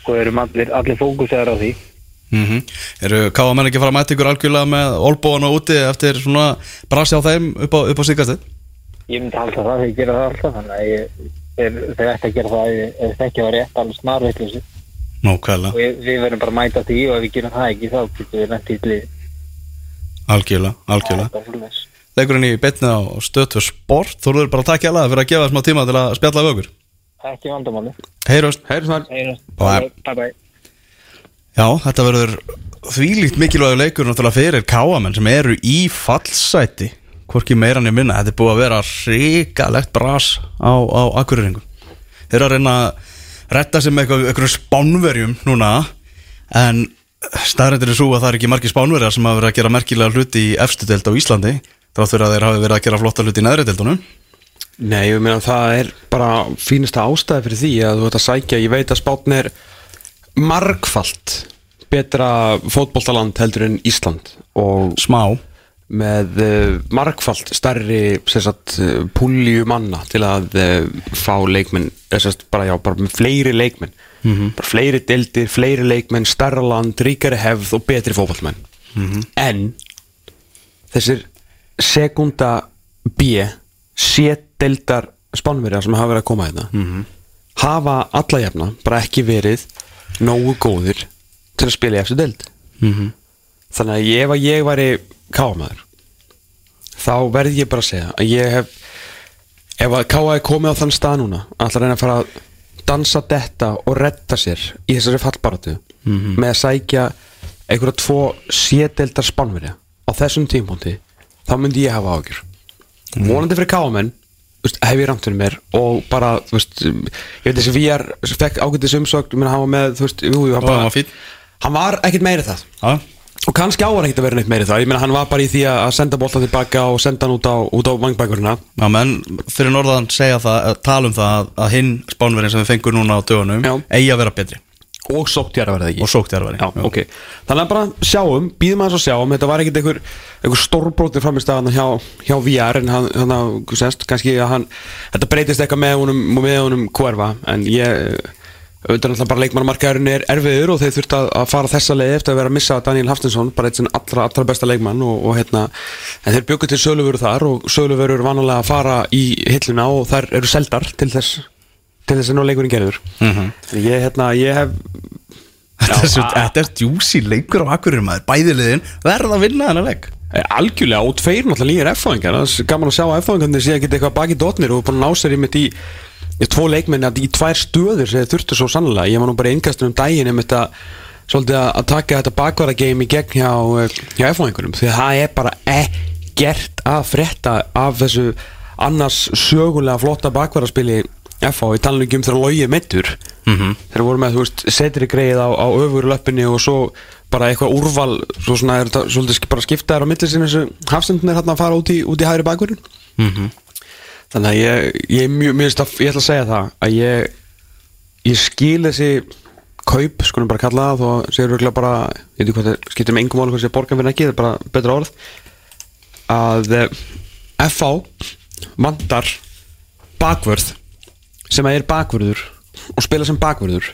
og erum allir, allir fókusegar á því Mm -hmm. Eru KFA menn ekki að fara að mæta ykkur algjörlega með olbóana úti eftir svona brasi á þeim upp á, á síkastið? ég myndi halda það þegar ég gera það alltaf þannig að ég er, þegar ætti að gera það ef ef þetta ekki var rétt alveg snarveitlösi Nó, kvæðlega, og við, við verðum bara að mæta því og ef við gerum það ekki þá getum við nætt í lið algjörlega, algjörlega. Leikurinn í betni á stötu sport, þú eru bara að takja alveg fyrir að gefa smá tíma til að spjalla við okkur. vandamáli. Heyrjast. Bye. bye bye Já, þetta verður þvílíkt mikilvægur leikur náttúrulega fyrir káamenn sem eru í fallsæti hvorki meira en ég minna, þetta er búið að vera ríkalegt bras á, á akkurýringum þeir eru að reyna að retta með eitthvað, eitthvað spánverjum núna en staðrættir er svo að það er ekki margir spánverjar sem hafa verið að gera merkilega hluti í efstu deild á Íslandi fyrir að þeir hafi verið að gera flotta hluti í neðri deildunum. Nei, ég meina það er bara fínasta ástæði fyrir því að þú ert að sækja, ég veit að spátn er margfalt betra fótboltaland heldur en Ísland og smá með uh, margfalt starri sagt, uh, púlju manna til að uh, fá leikmenn þessast bara já, bara með fleiri leikmenn. Bara fleiri deildir, fleiri leikmenn starra land, ríkari hefð og betri fótballmenn en þessir sekunda B C-deildar spánverjar sem hafa verið að koma hérna hafa alla jafna bara ekki verið nógu góðir til að spila í eftir deild. Þannig að ef að ég væri kámaður þá verð ég bara að segja að ég hef ef að káa er komið á þann stað núna að reyna að fara að dansa detta og retta sér í þessari fallbaratu með að sækja einhverja tvo sédeldar spánverja á þessum tímpóndi þá myndi ég hafa ágjur vonandi fyrir káamenn hef ég ramt fyrir mér og bara, veist, ég veit fekk menn hann var með þú veist, jú, jú, hann, var var ekkert meiri það. Já, og kannski á hann ekkert að vera neitt meiri það. Ég meina hann var bara í því að að senda bolta tilbaka og senda hann út á, út á vangbækurina. Já, menn fyrir norðan segja það, eh, tala um það að, að hinn spánverðin sem við fengum núna á dögunum Já. eigi að vera betri. Og sóttjara verða ekki? Og sóktjarfari Já, ok. Þannig að bara sjáum, býðum aðeins að sjáum. Þetta var ekkert einhver, einhver stórbrótið framist að hjá, hjá VR en hann, hann að, kannski að hann Þetta breytist eitthvað með honum, með honum hverfa. En ég, auðvitað náttúrulega bara leikmannamarkaðurinn er erfiður Og þeir þurft að, að fara þessa leið eftir að vera að missa Daniel Haftinsson Bara eitt sinn allra, allra besta leikmann og, og hérna En þeir bjöggu til söluvöru þar Og söluvöru eru vanalega að fara í hilluna Og þær eru seldar til þess Til þess að ná leikurinn gerður. Mhm. Ég, hérna, ég hef Þetta er, djúsi leikur á akkurir maður. Bæðiliðin verða að vinna þennan Eh, Algjörlega, og tveir náttúrulega nýjir F-fáingar Það er gaman að sjá að F-fáingarnir sé að geta eitthvað baki dotnir og búin að ná sér einmitt í, í tvo leikmenn í tvær stöður sem þurftu svo sannlega Ég var nú bara einkastur um daginn einmitt að svolítið að, taka þetta bakvara game í gegn hjá, eh, hjá F-fáingurum því að það er bara ekkert að frétta af þessu annars sögulega flotta bakvaraspili F-fá, ég tala nú ekki um þegar logið meittur -hmm. þeir voru með, þú veist, setri greið á, á öfuru löppinni og svo bara eitthvað úrval, svo svona er þetta svolítið bara skipta þær á milli sinni þessu hafstendin er hérna að fara út í, út í hægri bakverðin Mhm. Þannig að ég, ég, mjög, mjög, ég ætla að segja það að ég ég skil þessi kaup, skulum bara kalla það þó séu röglega bara, ég veit ekki hvað það skiptir með engum máli hvað sé borgan fyrir ekki, það er bara betra orð að eh, FH vantar bakvörð sem að er bakvörður og spila sem bakvörður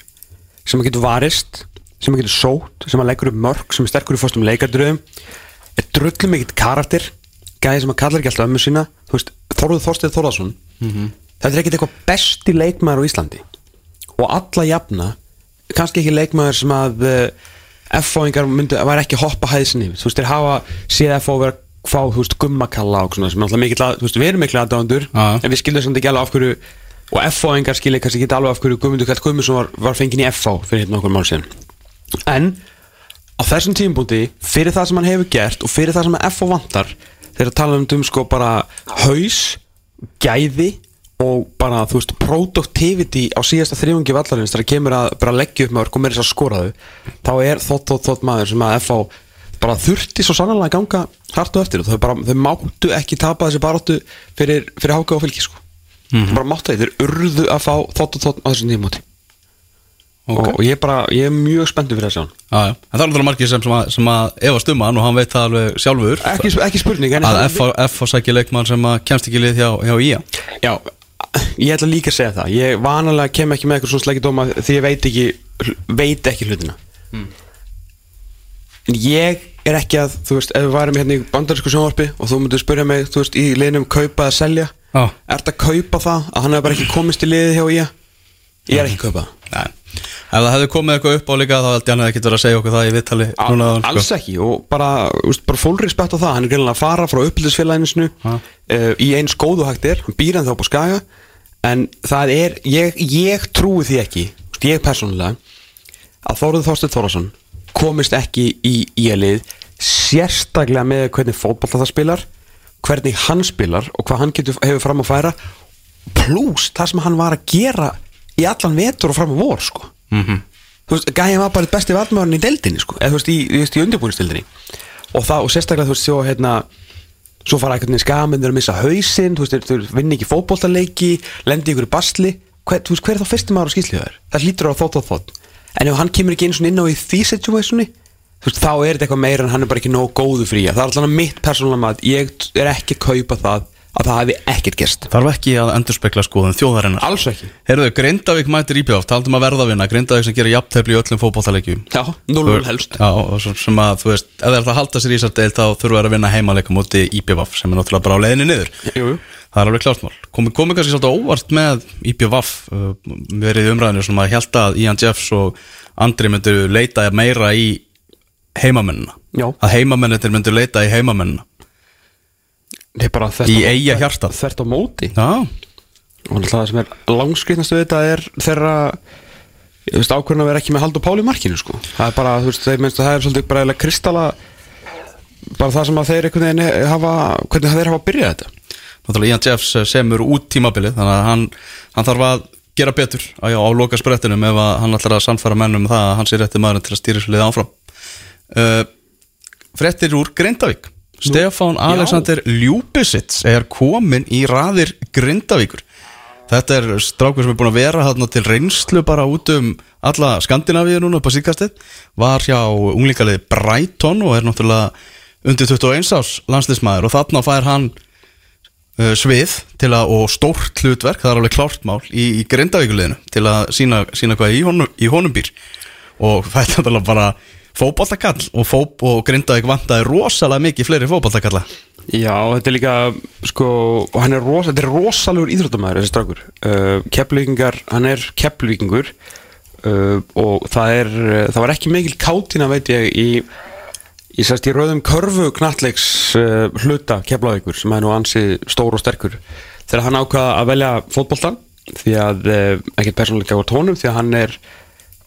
sem að getur varist sem að getur sótt, sem að leggur upp mörg sem er sterkur í fórstum leikardröðum er drullum mikill karakter gæði sem að kallar ekki alltaf ömmu sína þú veist, Þorður Þorsteð Þorðarsson þetta er ekkert eitthvað besti leikmaður á Íslandi. Og alla jafna kannski ekki leikmaður sem að myndi að væri ekki hoppa hæðsin yfir, þú veist, þeir hafa séð F-fá vera að fá, þú veist, gummakalla og svona sem alltaf mikill að, þú veist, við erum mikill aðdándur en við skildum samt ekki alveg af hverju og F-fáingar skilja kannski ekki alveg af hverju Guðmundur Kall Guðmundsson var, var fenginn í F-fá fyrir hérna okkur mál síðan. En á þessum tímubúti fyrir það sem hann hefur gert og fyrir það sem F.O. vantar þegar tala um um sko bara haus, gæði og bara þú veist productivity á síðasta þrjóngi vallarins þegar kemur að bara leggja upp með og meira þess að skora þau þá er þótt þótt þótt maður sem að F.O. bara þurfti svo sannlega að ganga hart og eftir og þau, bara, þau máttu ekki tapa þessi baráttu fyrir, fyrir háka og fylgi sko. þau bara máttu það, þeir urðu að fá þótt og þótt á þessum nýjumóti Ok. Og, og ég, er bara, ég er mjög spenntur fyrir þessu. En það er náttúrulega margir sem, sem, að, sem að efast um hann og hann veit það alveg sjálfur. Ekki, ekki spurning en að F, og sækja leikmann sem að kemst ekki í lið hjá, hjá IA Já, ég ætla líka að segja það. Ég vanalega kem ekki með eitthvað svona sleggjadóma því ég veit ekki, veit ekki hlutina. En ég er ekki að, þú veist, ef við værum hérna í bandarísku sjónvarpi og þú myndir spyrja mig, þú veist, í liðnum kaupa eða selja Já. Er þetta að kaupa það að hann hefur bara ekki komist í liðið hjá ég? Ég er ekki að kaupa það. Nei. Ef það hefði komið eitthvað upp á líka þá held ég hann ekki verið að segja okkur það í viðtali núna áðan, sko. Alls ekki og bara, úst, bara full respect á það Hann er greinlega að fara frá uppbyldisfélaginu Ha. uh, í eins góðu hægt er Hann býr hann þá upp á skaga En það er, ég, ég trúi því ekki úst, Ég persónulega Að Þóruð Þorsteinn Þórðarsson Komist ekki í íalið Sérstaklega með hvernig fótbolta það spilar Hvernig hann spilar Og hvað hann getur, hefur fram að færa Plus það sem hann var að gera Í allan vetur og fram að vor sko Mhm. þú veist, gæði var bara besti vartmörn í deildinni sko, eða þú veist, í, í undirbúinstildinni og það, og sérstaklega þú veist, svo hérna svo fara eitthvað skamindur að missa hausinn þú veist, þeir vinni ekki fótboltaleiki lendi ykkur í basli, hver, þú veist, hver er þá fyrstum ára skýslið þær? Það hlýtur á þótt og þótt. En ef hann kemur ekki eins og inn á í því situationi, þú veist, þá er þetta eitthvað meira en hann er bara ekki nóg góðu frí það er allan mitt persónulega mat, ég er ekki að kaupa það að það hefði ekkert gerst. Þarf ekki að endurspekla skoðun þjóðarinnar? Alls ekki. Herðu, Grindavík mætir íbjöf, taldum að verða að vinna. Grindavík sem gerir jafntefli í öllum fótballtaleikjum já, 0-0 helst. Já, sem að, þú veist, ef það er að halda sér í þessar deil þá þurfa þær að vinna heimaleika múti IPVAF sem er náttúrulega bara á leiðinni niður. Jú, jú. Það er alveg klártmál Komi, komi kannski svolítið óvart með IPVAF uh, verið umræðinu sem að held að Ian Jeffs og Andri myndu leita meira í heimamennina Já. Að heimamennir myndu leita í er bara þvert Í á- móti. Já, og það sem er langskriðnastu við þetta er þeirra ákvörðin að vera ekki með Haldur Pál í markinu sko. það er bara, þú veist, þeir minnst að það er svolítið bara eiginlega kristalla bara það sem að þeir einhvern veginn hafa hvernig þeir hafa byrjað þetta. Náttúrulega Ian Jeffs eh, semur út tímabilið þannig að hann, hann þarf að gera betur á, á loka sprettinum ef að hann ætlar að sannfæra mennum það að hann sé rétti maður til að stýra svo liða áfram. Uh, Frettir úr Grindavík Stefán Alexander Ljúbisits er komin í raðir Grindavíkur. Þetta er strákur sem er búin að vera hérna til reynslu bara út um alla Skandinavíu núna upp á síkastið var hjá unglingaliði Brighton og er náttúrulega undir 21 árs landslismæður og þarna fær hann uh, svið til að, og stórt hlutverk, það er alveg klárt mál í, í grindavíkuleginu til að sína, sína hvað í honum, í honum býr. Og það er bara fótboltakall og, fóp, og grindavík vantaði rosalega mikið fleiri fótboltakalla. Já, þetta er líka sko, og hann er, rosa, er rosalegur íþróttamæður þessi strákur. Uh, hann er keflvíkingur uh, og það er það var ekki mikil kátina veit ég í Ég sérst í rauðum körfu knattleiks uh, hluta keflavíkur sem er nú ansi stór og sterkur. Þegar hann ákvaða að velja fótboltan því að, uh, ekkert persónuleika á tónum því að hann er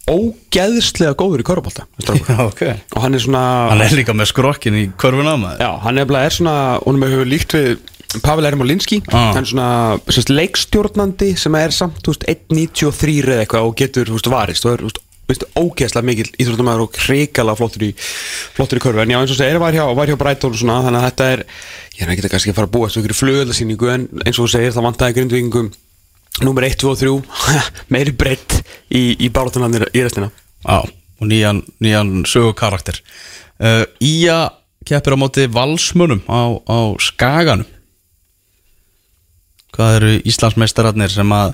ógeðslega góður í körfubolta þessi strákur. ok. Og hann er svona Hann er líka með skrokkin í körfuna Já, hann nefnilega er svona, honum hefur líkt við Pavel Ermolinski, Ah. hann er svona sérst, leikstjórnandi sem er samt þú veist, 1.93 eða eitthvað og getur veist, varist og er veist, ógeðslega mikil íþróttumæður og hrikalega flottur í flottur í körfu, en já eins og segir var hjá, var hjá og svona, þannig að þetta er ég er ekki kannski að fara að búa eftir ykkur flugöldasýningu en eins og þú segir, það vantaði grindvíkingum Númer 1, 2 og 3 meiri breytt í, í báratunlandir í restina. Já, og nýjan, nýjan sögukarakter. Uh, Ía keppir á móti valsmunum á, á Skaganum. Hvað eru Íslandsmeistararnir sem að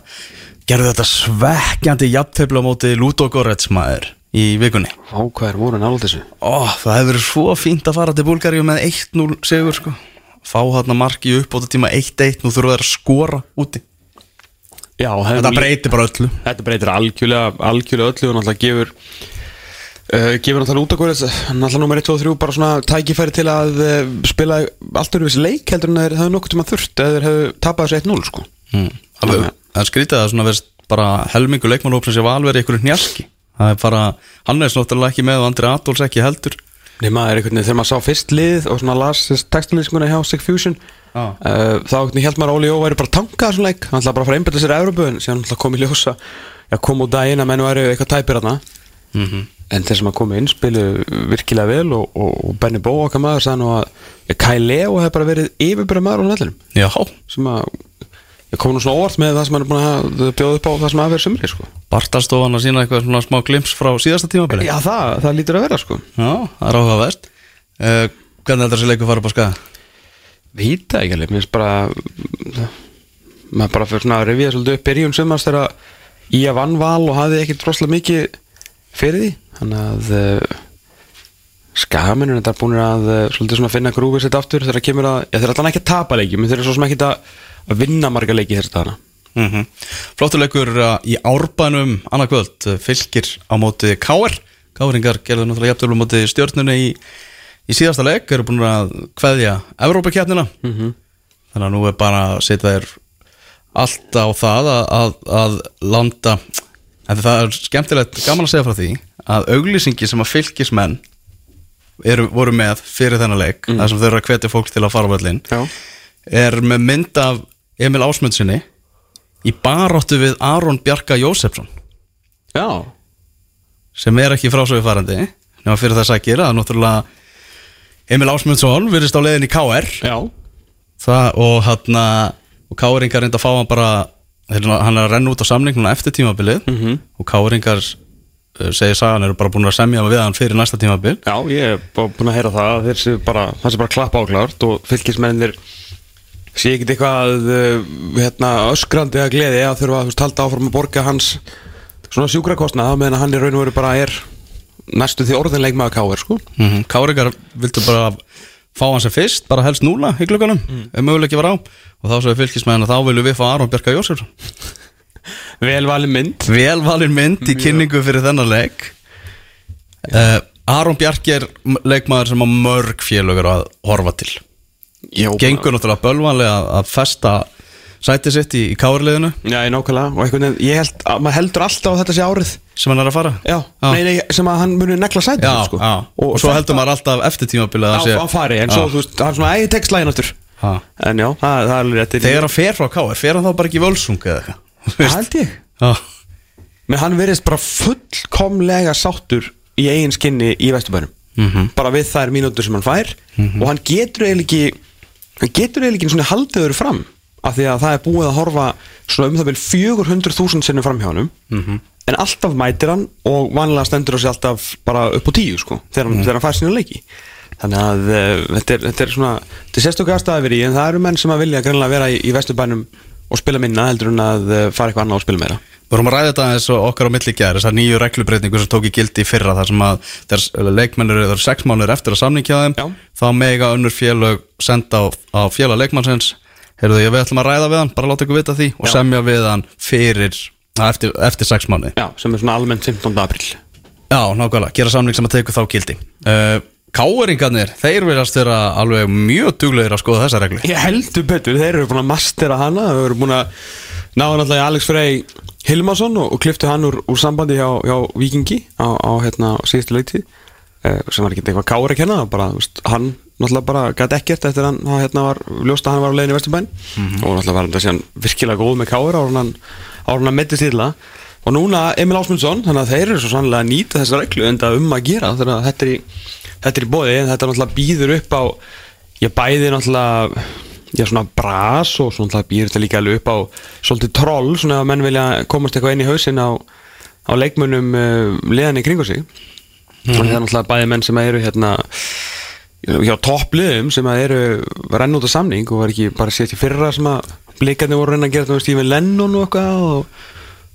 gerðu þetta svekkjandi jafntefla á móti Ludogorets maður í vikunni? Á hvað er voru nála þessu? Ó, það hefur verið svo fínt að fara til Búlgaríu með 1-0 sigur sko. Fá þarna marki upp á þetta tíma 1-1 Nú þurfa að skora úti Já, Þetta breytir bara öllu. Þetta breytir algjörlega, algjörlega öllu og náttúrulega gefur uh, gefur náttúrulega út okkur náttúrulega nummer 1, 2 og 3 bara svona tækifæri til að uh, spila allt öru vissi leik heldur en þeir hefur nokkuð tíma þurft eða þeir hefur tapað þessu 1-0 sko. Mm. Það er skrítið að svona verðst bara helmingu leikmannhópsins sem var alveg einhverju njálki Það er bara, Hannes náttúrulega ekki með og Andri Adolfs ekki heldur. Nei maður er einhvern veginn, þegar maður sá fyrst lið og svona las textilískuna hjá Sick Já. uh, þá held maður að Óli Jó væri bara tankað hann ætlaði bara að fara að einbæta sér að Európu en síðan að koma í ljósa, já kom út daginn að menn væri eitthvað tæpir þarna. En þeir sem að koma inn spilu virkilega vel og, og, og Benny Bó okkar maður sagði nú að Kai Leo hefur bara verið yfirbyrða maður á Já, sem að ég kom nú svona óvart með það sem hann er búin að bjóða upp á það sem að vera sumri sko. Bartalstofan að sína eitthvað svona smá glimps frá síðasta tímabili. Já það, það það ekki alveg, mér finnst bara maður bara fyrir svona að revía svolítið upp byrjun sumars þegar ég að vann val og hafði ekkert droslega mikið fyrir því. Þannig að uh, skaminur þetta er búin að uh, svolítið svona finna grúfið sitt aftur þegar kemur að, ég þeir alltaf ekki að tapa leiki menn þeir eru svo sem ekki að, vinna marga leiki þess að hana Mm Flottur leikur uh, í árbænum annað kvöld, uh, fylgir á móti Káar Káringar gerðu náttúrulega á móti stjórnunni í, í síðasta leik eru búin að kveðja Evrópakjarnina mm -hmm. þannig að nú er bara að setja þér allt á það að, að, að landa. En það er skemmtilegt gaman að segja frá því að auglýsingi sem að fylgismenn eru, voru með fyrir þennan leik mm. þar sem þau eru að hvetja fólk til að fara á völlin er með mynd af Emil Ásmundsinni í baráttu við Aron Bjarka Jósefsson. Já, sem er ekki frásögu farandi nema fyrir það sækir að náttúrulega Emil Ásmundsson virðist á leiðin í KR já, það, og hann og Káringar reynda að fá hann bara hann er að renna út á samning núna eftir tímabilið. Mhm. og Káringar uh, segir sagan eru bara búin að semja við hann fyrir næsta tímabil. Já, ég er búin að heyra það að þeir séu bara, það sé bara klapp áklárt og fylgismennir sé ekkit eitthvað uh, hérna, öskrandi að gleði að þurfa að halda áfram að borga hans svona sjúkrakostnað meðan hann í raun og veru bara er næstu því orðinleik maður káir sko. Mm -hmm. Káringar vildu bara fá hann sem fyrst, bara helst núna í glöggunum, mm. ef möguleiki var á. Og þá sagði fylgismæðin að þá viljum við fá Aron Bjarka Jósefsson. Vel valin mynd. Vel valin mynd í kynningu fyrir þennan leik. Uh, Aron Bjarki er leikmaður sem á mörg félögur að horfa til. Já, gengur náttúrulega bölvanlega að, að festa sæti sitt í, í káurliðinu já, ég nákvæmlega og einhvern veginn, ég held að maður heldur alltaf að þetta sé árið. Sem hann er að fara? Já, Nei, nei, sem að hann muni negla sæti já, sko. já. og, svo heldur maður alltaf eftir tímabilið að á, á fari, en svo þú veist, hann svona æði tekstlægin aftur. Ha. en já, það, það er alveg rétt. Þegar hann fer frá káur, fer hann þá bara ekki í völsung eða eitthvað? Þú Það veist? held ég. Já. Men hann verðist bara fullkomlega sáttur í eigin skinni í Vesturbænum. Mhm. bara við þær mínútur sem hann fær. Og hann getur eiginlega ekki hann getur eiginlega ekki svona haldiður fram af því að það er búið að horfa svona um það vel 400.000 sinnum fram hjá honum. Mhm. en alltaf mætir hann og vanlega stendur þessi alltaf bara upp á tíu sko, þegar hann, þegar hann fær sína leiki. Þannig að uh, þetta, er, þetta er svona þetta er verið í en það eru menn sem að vilja greinlega vera í, í Vesturbænum og spila minna heldur en að uh, fara eitthvað annað og spila meira. Við vorum að ræða þetta eins og okkar á milli gæri þessar nýju reglubreitningu sem tók í gildi í fyrra þar sem að þegar leikmennir eru sex mánuður eftir að samningja þeim. Já. þá mega önnur félög senda á, á félag leikmannsins Heyrðu ég við ætlum að ræða við hann, bara láta ykkur vita því og Já. semja við hann fyrir að eftir, eftir sex mánuði Já, sem er svona almennt 15. apríl Já, nákvæmlega, gera samning sem að teku þá gildi uh, Káeringarnir, þeir viljast vera alveg mjög duglegir að skoða þessa reglu Ég heldur betur, þeir eru búin að mastera hana Þeir eru búin að náða náttúrulega í Alex Frey Hilmarsson og, og kliftu hann úr, úr sambandi hjá, hjá Víkingi á, á hérna, síðustu leiti eh, sem var ekki eitthvað kári að kenna bara, veist, hann náttúrulega bara gæti ekkert eftir hann, hann hérna var ljóst að hann var á leiðin í Vesturbæn og náttúrulega var hann þessi virkilega góð með kári ára hann, ára hann mettist illa. Og núna Emil Ásmundsson þannig að þeir eru svo sannlega að nýta þessa reglu enda um að gera þannig að þetta er í, þetta er í bóði en þetta náttúrulega býður upp á ég bæði náttúrulega já, svona bras og svona býður þetta líka alveg upp á svolítið troll svona að menn vilja komast eitthvað inn í hausinn á, á leikmönnum uh, liðan í kringu sig og það er náttúrulega bæði menn sem eru hérna hjá toppliðum sem eru renn út af samning og var ekki bara sést í fyrra sem að blikarnir voru reyna að gera þetta með Stephen Lennon og eitthvað og,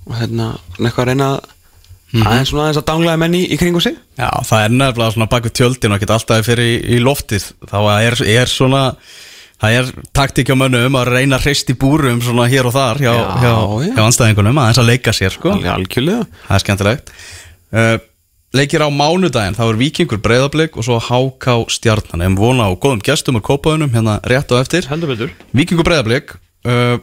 og hérna eitthvað að reyna að aðeins svona aðeins að danglaði menn í, í kringu sig. Já, það er nefnilega svona bak við tjöldin og ekki alltaf fyrir í, í loftið. Þá er, er svona það er taktík á mönnum að reyna að hreist í búrum svona hér og þar hjá, Já, hjá, já. hjá anstæðingunum aðeins að leika sér sko. algjörlega. Það er skemmtilegt. Uh, leikir á mánudaginn, þá er Víkingur breyðablик og svo HK Stjarnan. En vona á góðum gestum og kópaðunum hérna rétt og eftir. Heldur betur. Víkingur breyðablik uh,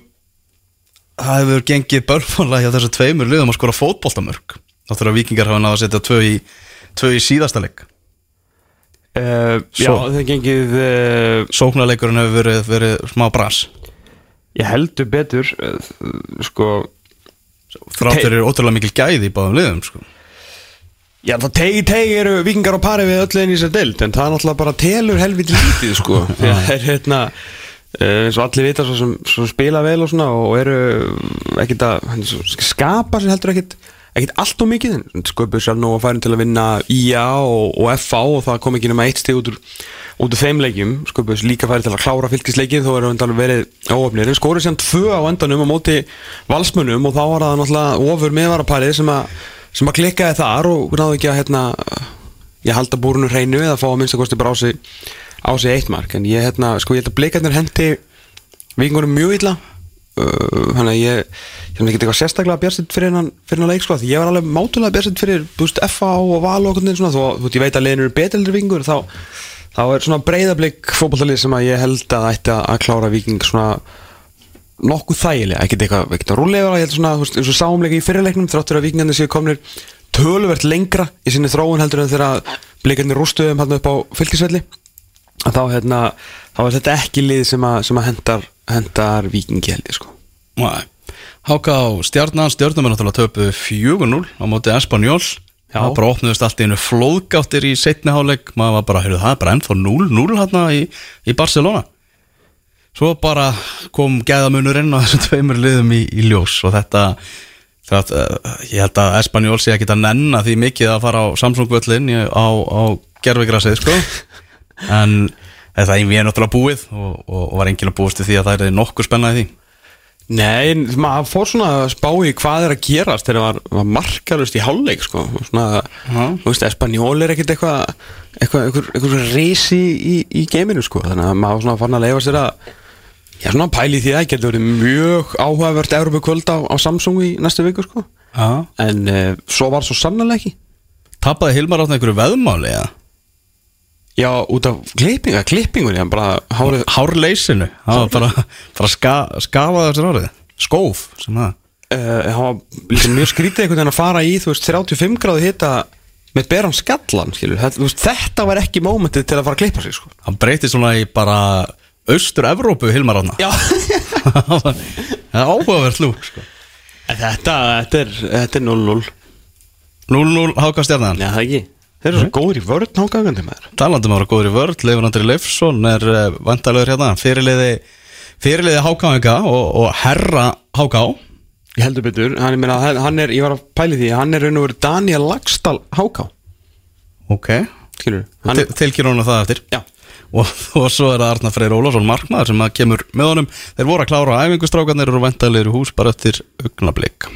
það hefur gengið börnfónlega hjá þessu tveimur liðum að skora fótboltamörk. Þá þurfa Víkingar hafa náða að setja tvö í, tvö í síðasta leik. Uh, Já, það gengið uh, sóknarleikurinn hefur verið, verið smá bras. Ég heldur betur uh, Sko þrátt fyrir ótrúlega mikil gæði í báðum liðum sko. Já, það tegi tegi eru vikingar á pari við öllu einn í sér deild en það er náttúrulega bara telur helviti lítið sko. Það er hérna uh, eins og allir vita svo sem, svo sem spila vel og svona og eru ekkit að skapa sér heldur ekkit ekkit allt og mikið en sköpuðu sér nú að færin til að vinna IA og, og FA og það kom ekki nema eitt stig út úr, út úr þeim leikjum sköpuðu líka færin til að klára fylgisleikið þó eru endan verið óöfnir. En skórið sér tvö á endanum á móti valsmunum og þá var það náttúrulega ofur meðvaraparið sem að sem að klikkaði þar og náðu ekki að hérna, ég halda búrunu hreinu eða fá að minnst að kosti bara á sig á sig eitt mark, en ég hérna, sko ég held að blikarnir hendi vikingurum mjög illa. Uh, þannig að ég ég ekki eitthvað sérstaklega björnsitt fyrir hennan fyrir hennan leik sko, því ég var alveg mátulega björnsitt fyrir veist, FA og Val og okkur svona, þó, ég veit að liðin eru beteldur vikingur þá, þá er svona breyðablík fótballtalið sem að ég held að ætti að klára viking svona nokkuð þægilega, ekkert eitthvað, ekkert að rúlega ég held svona, þú veist, eins og sáumleika í fyrirleiknum þráttur að vikingandi séu komnir töluvert lengra í sinni þróun heldur en þegar blikarnir rústuðum hann upp á fylgisvelli þá, hérna, þá er þetta ekki lið sem að, sem að hendar, hendar vikingi held ég sko. Nei. Háka á stjarnan, stjarnum er náttúrulega töpuð 4-0 á móti Espanjól það bara opnuðist allt í einu flóðgáttir í setni háleik, maður var bara, heyrðu það bara ennþá 0-0 hérna í, í Barcelona svo bara kom gæðamunurinn á þessum tveimur liðum í, í ljós og þetta það, uh, ég held að Espanjól sé ekki að nenna því mikið að fara á Samsung-völlin á, á gerfigrasið sko. En þetta er ég náttúrulega búið og, og, og var enginn að búist því að það er nokkur spennaði því. Nei, maður fór svona að spá í hvað er að gerast þegar það var, markalust í hálfleik sko, svona, þú veist, Espanjól er ekkert eitthvað eitthvað, eitthvað, eitthvað reysi í, í geiminu sko, þannig að maður svona fann að leifa sér að já, svona pæli því að það getur verið mjög áhugavert Európa kvöld á, á Samsung í næstu viku sko, Já. en uh, svo var svo sannlega ekki Tapaði Hilmar átna einhverju veðmáli eða? Já, út af klippinga, klippingunni, hann bara hárið Hárleysinu Það var bara, bara ska, skafaði þessar árið Skóf sem það uh, hann var mjög skrítið einhvern veginn að fara í þú veist 35 gráðu hita með beran skallan skilur þetta, var ekki mómentið til að fara að klippa sig sko. Hann breyti svona í bara Austur-Evrópu Hilmar já. Það er áhugavert lúk sko. Þetta, þetta er, þetta er 0-0 0-0 Háka stjarnan. Já, það ekki. Þeir eru svo góður í vörð nákvæmandi með þér Talandum ára góður í vörð Leifur Andri Leifsson er uh, vandalegur hérna. Fyrirliði, fyrirliði Hákáinga og, og herra Háká. Ég heldur betur, hann, meina, hann er, ég var að pæli því Hann er raun og verið Daniel Lagstall Háká. Ok. Skilur hann, það eftir? Já og, og svo er það Arna Freyr Ólafsson markmaður sem kemur með honum. Þeir voru að klára æfingustrákarnir og væntalegir í hús bara eftir augnablík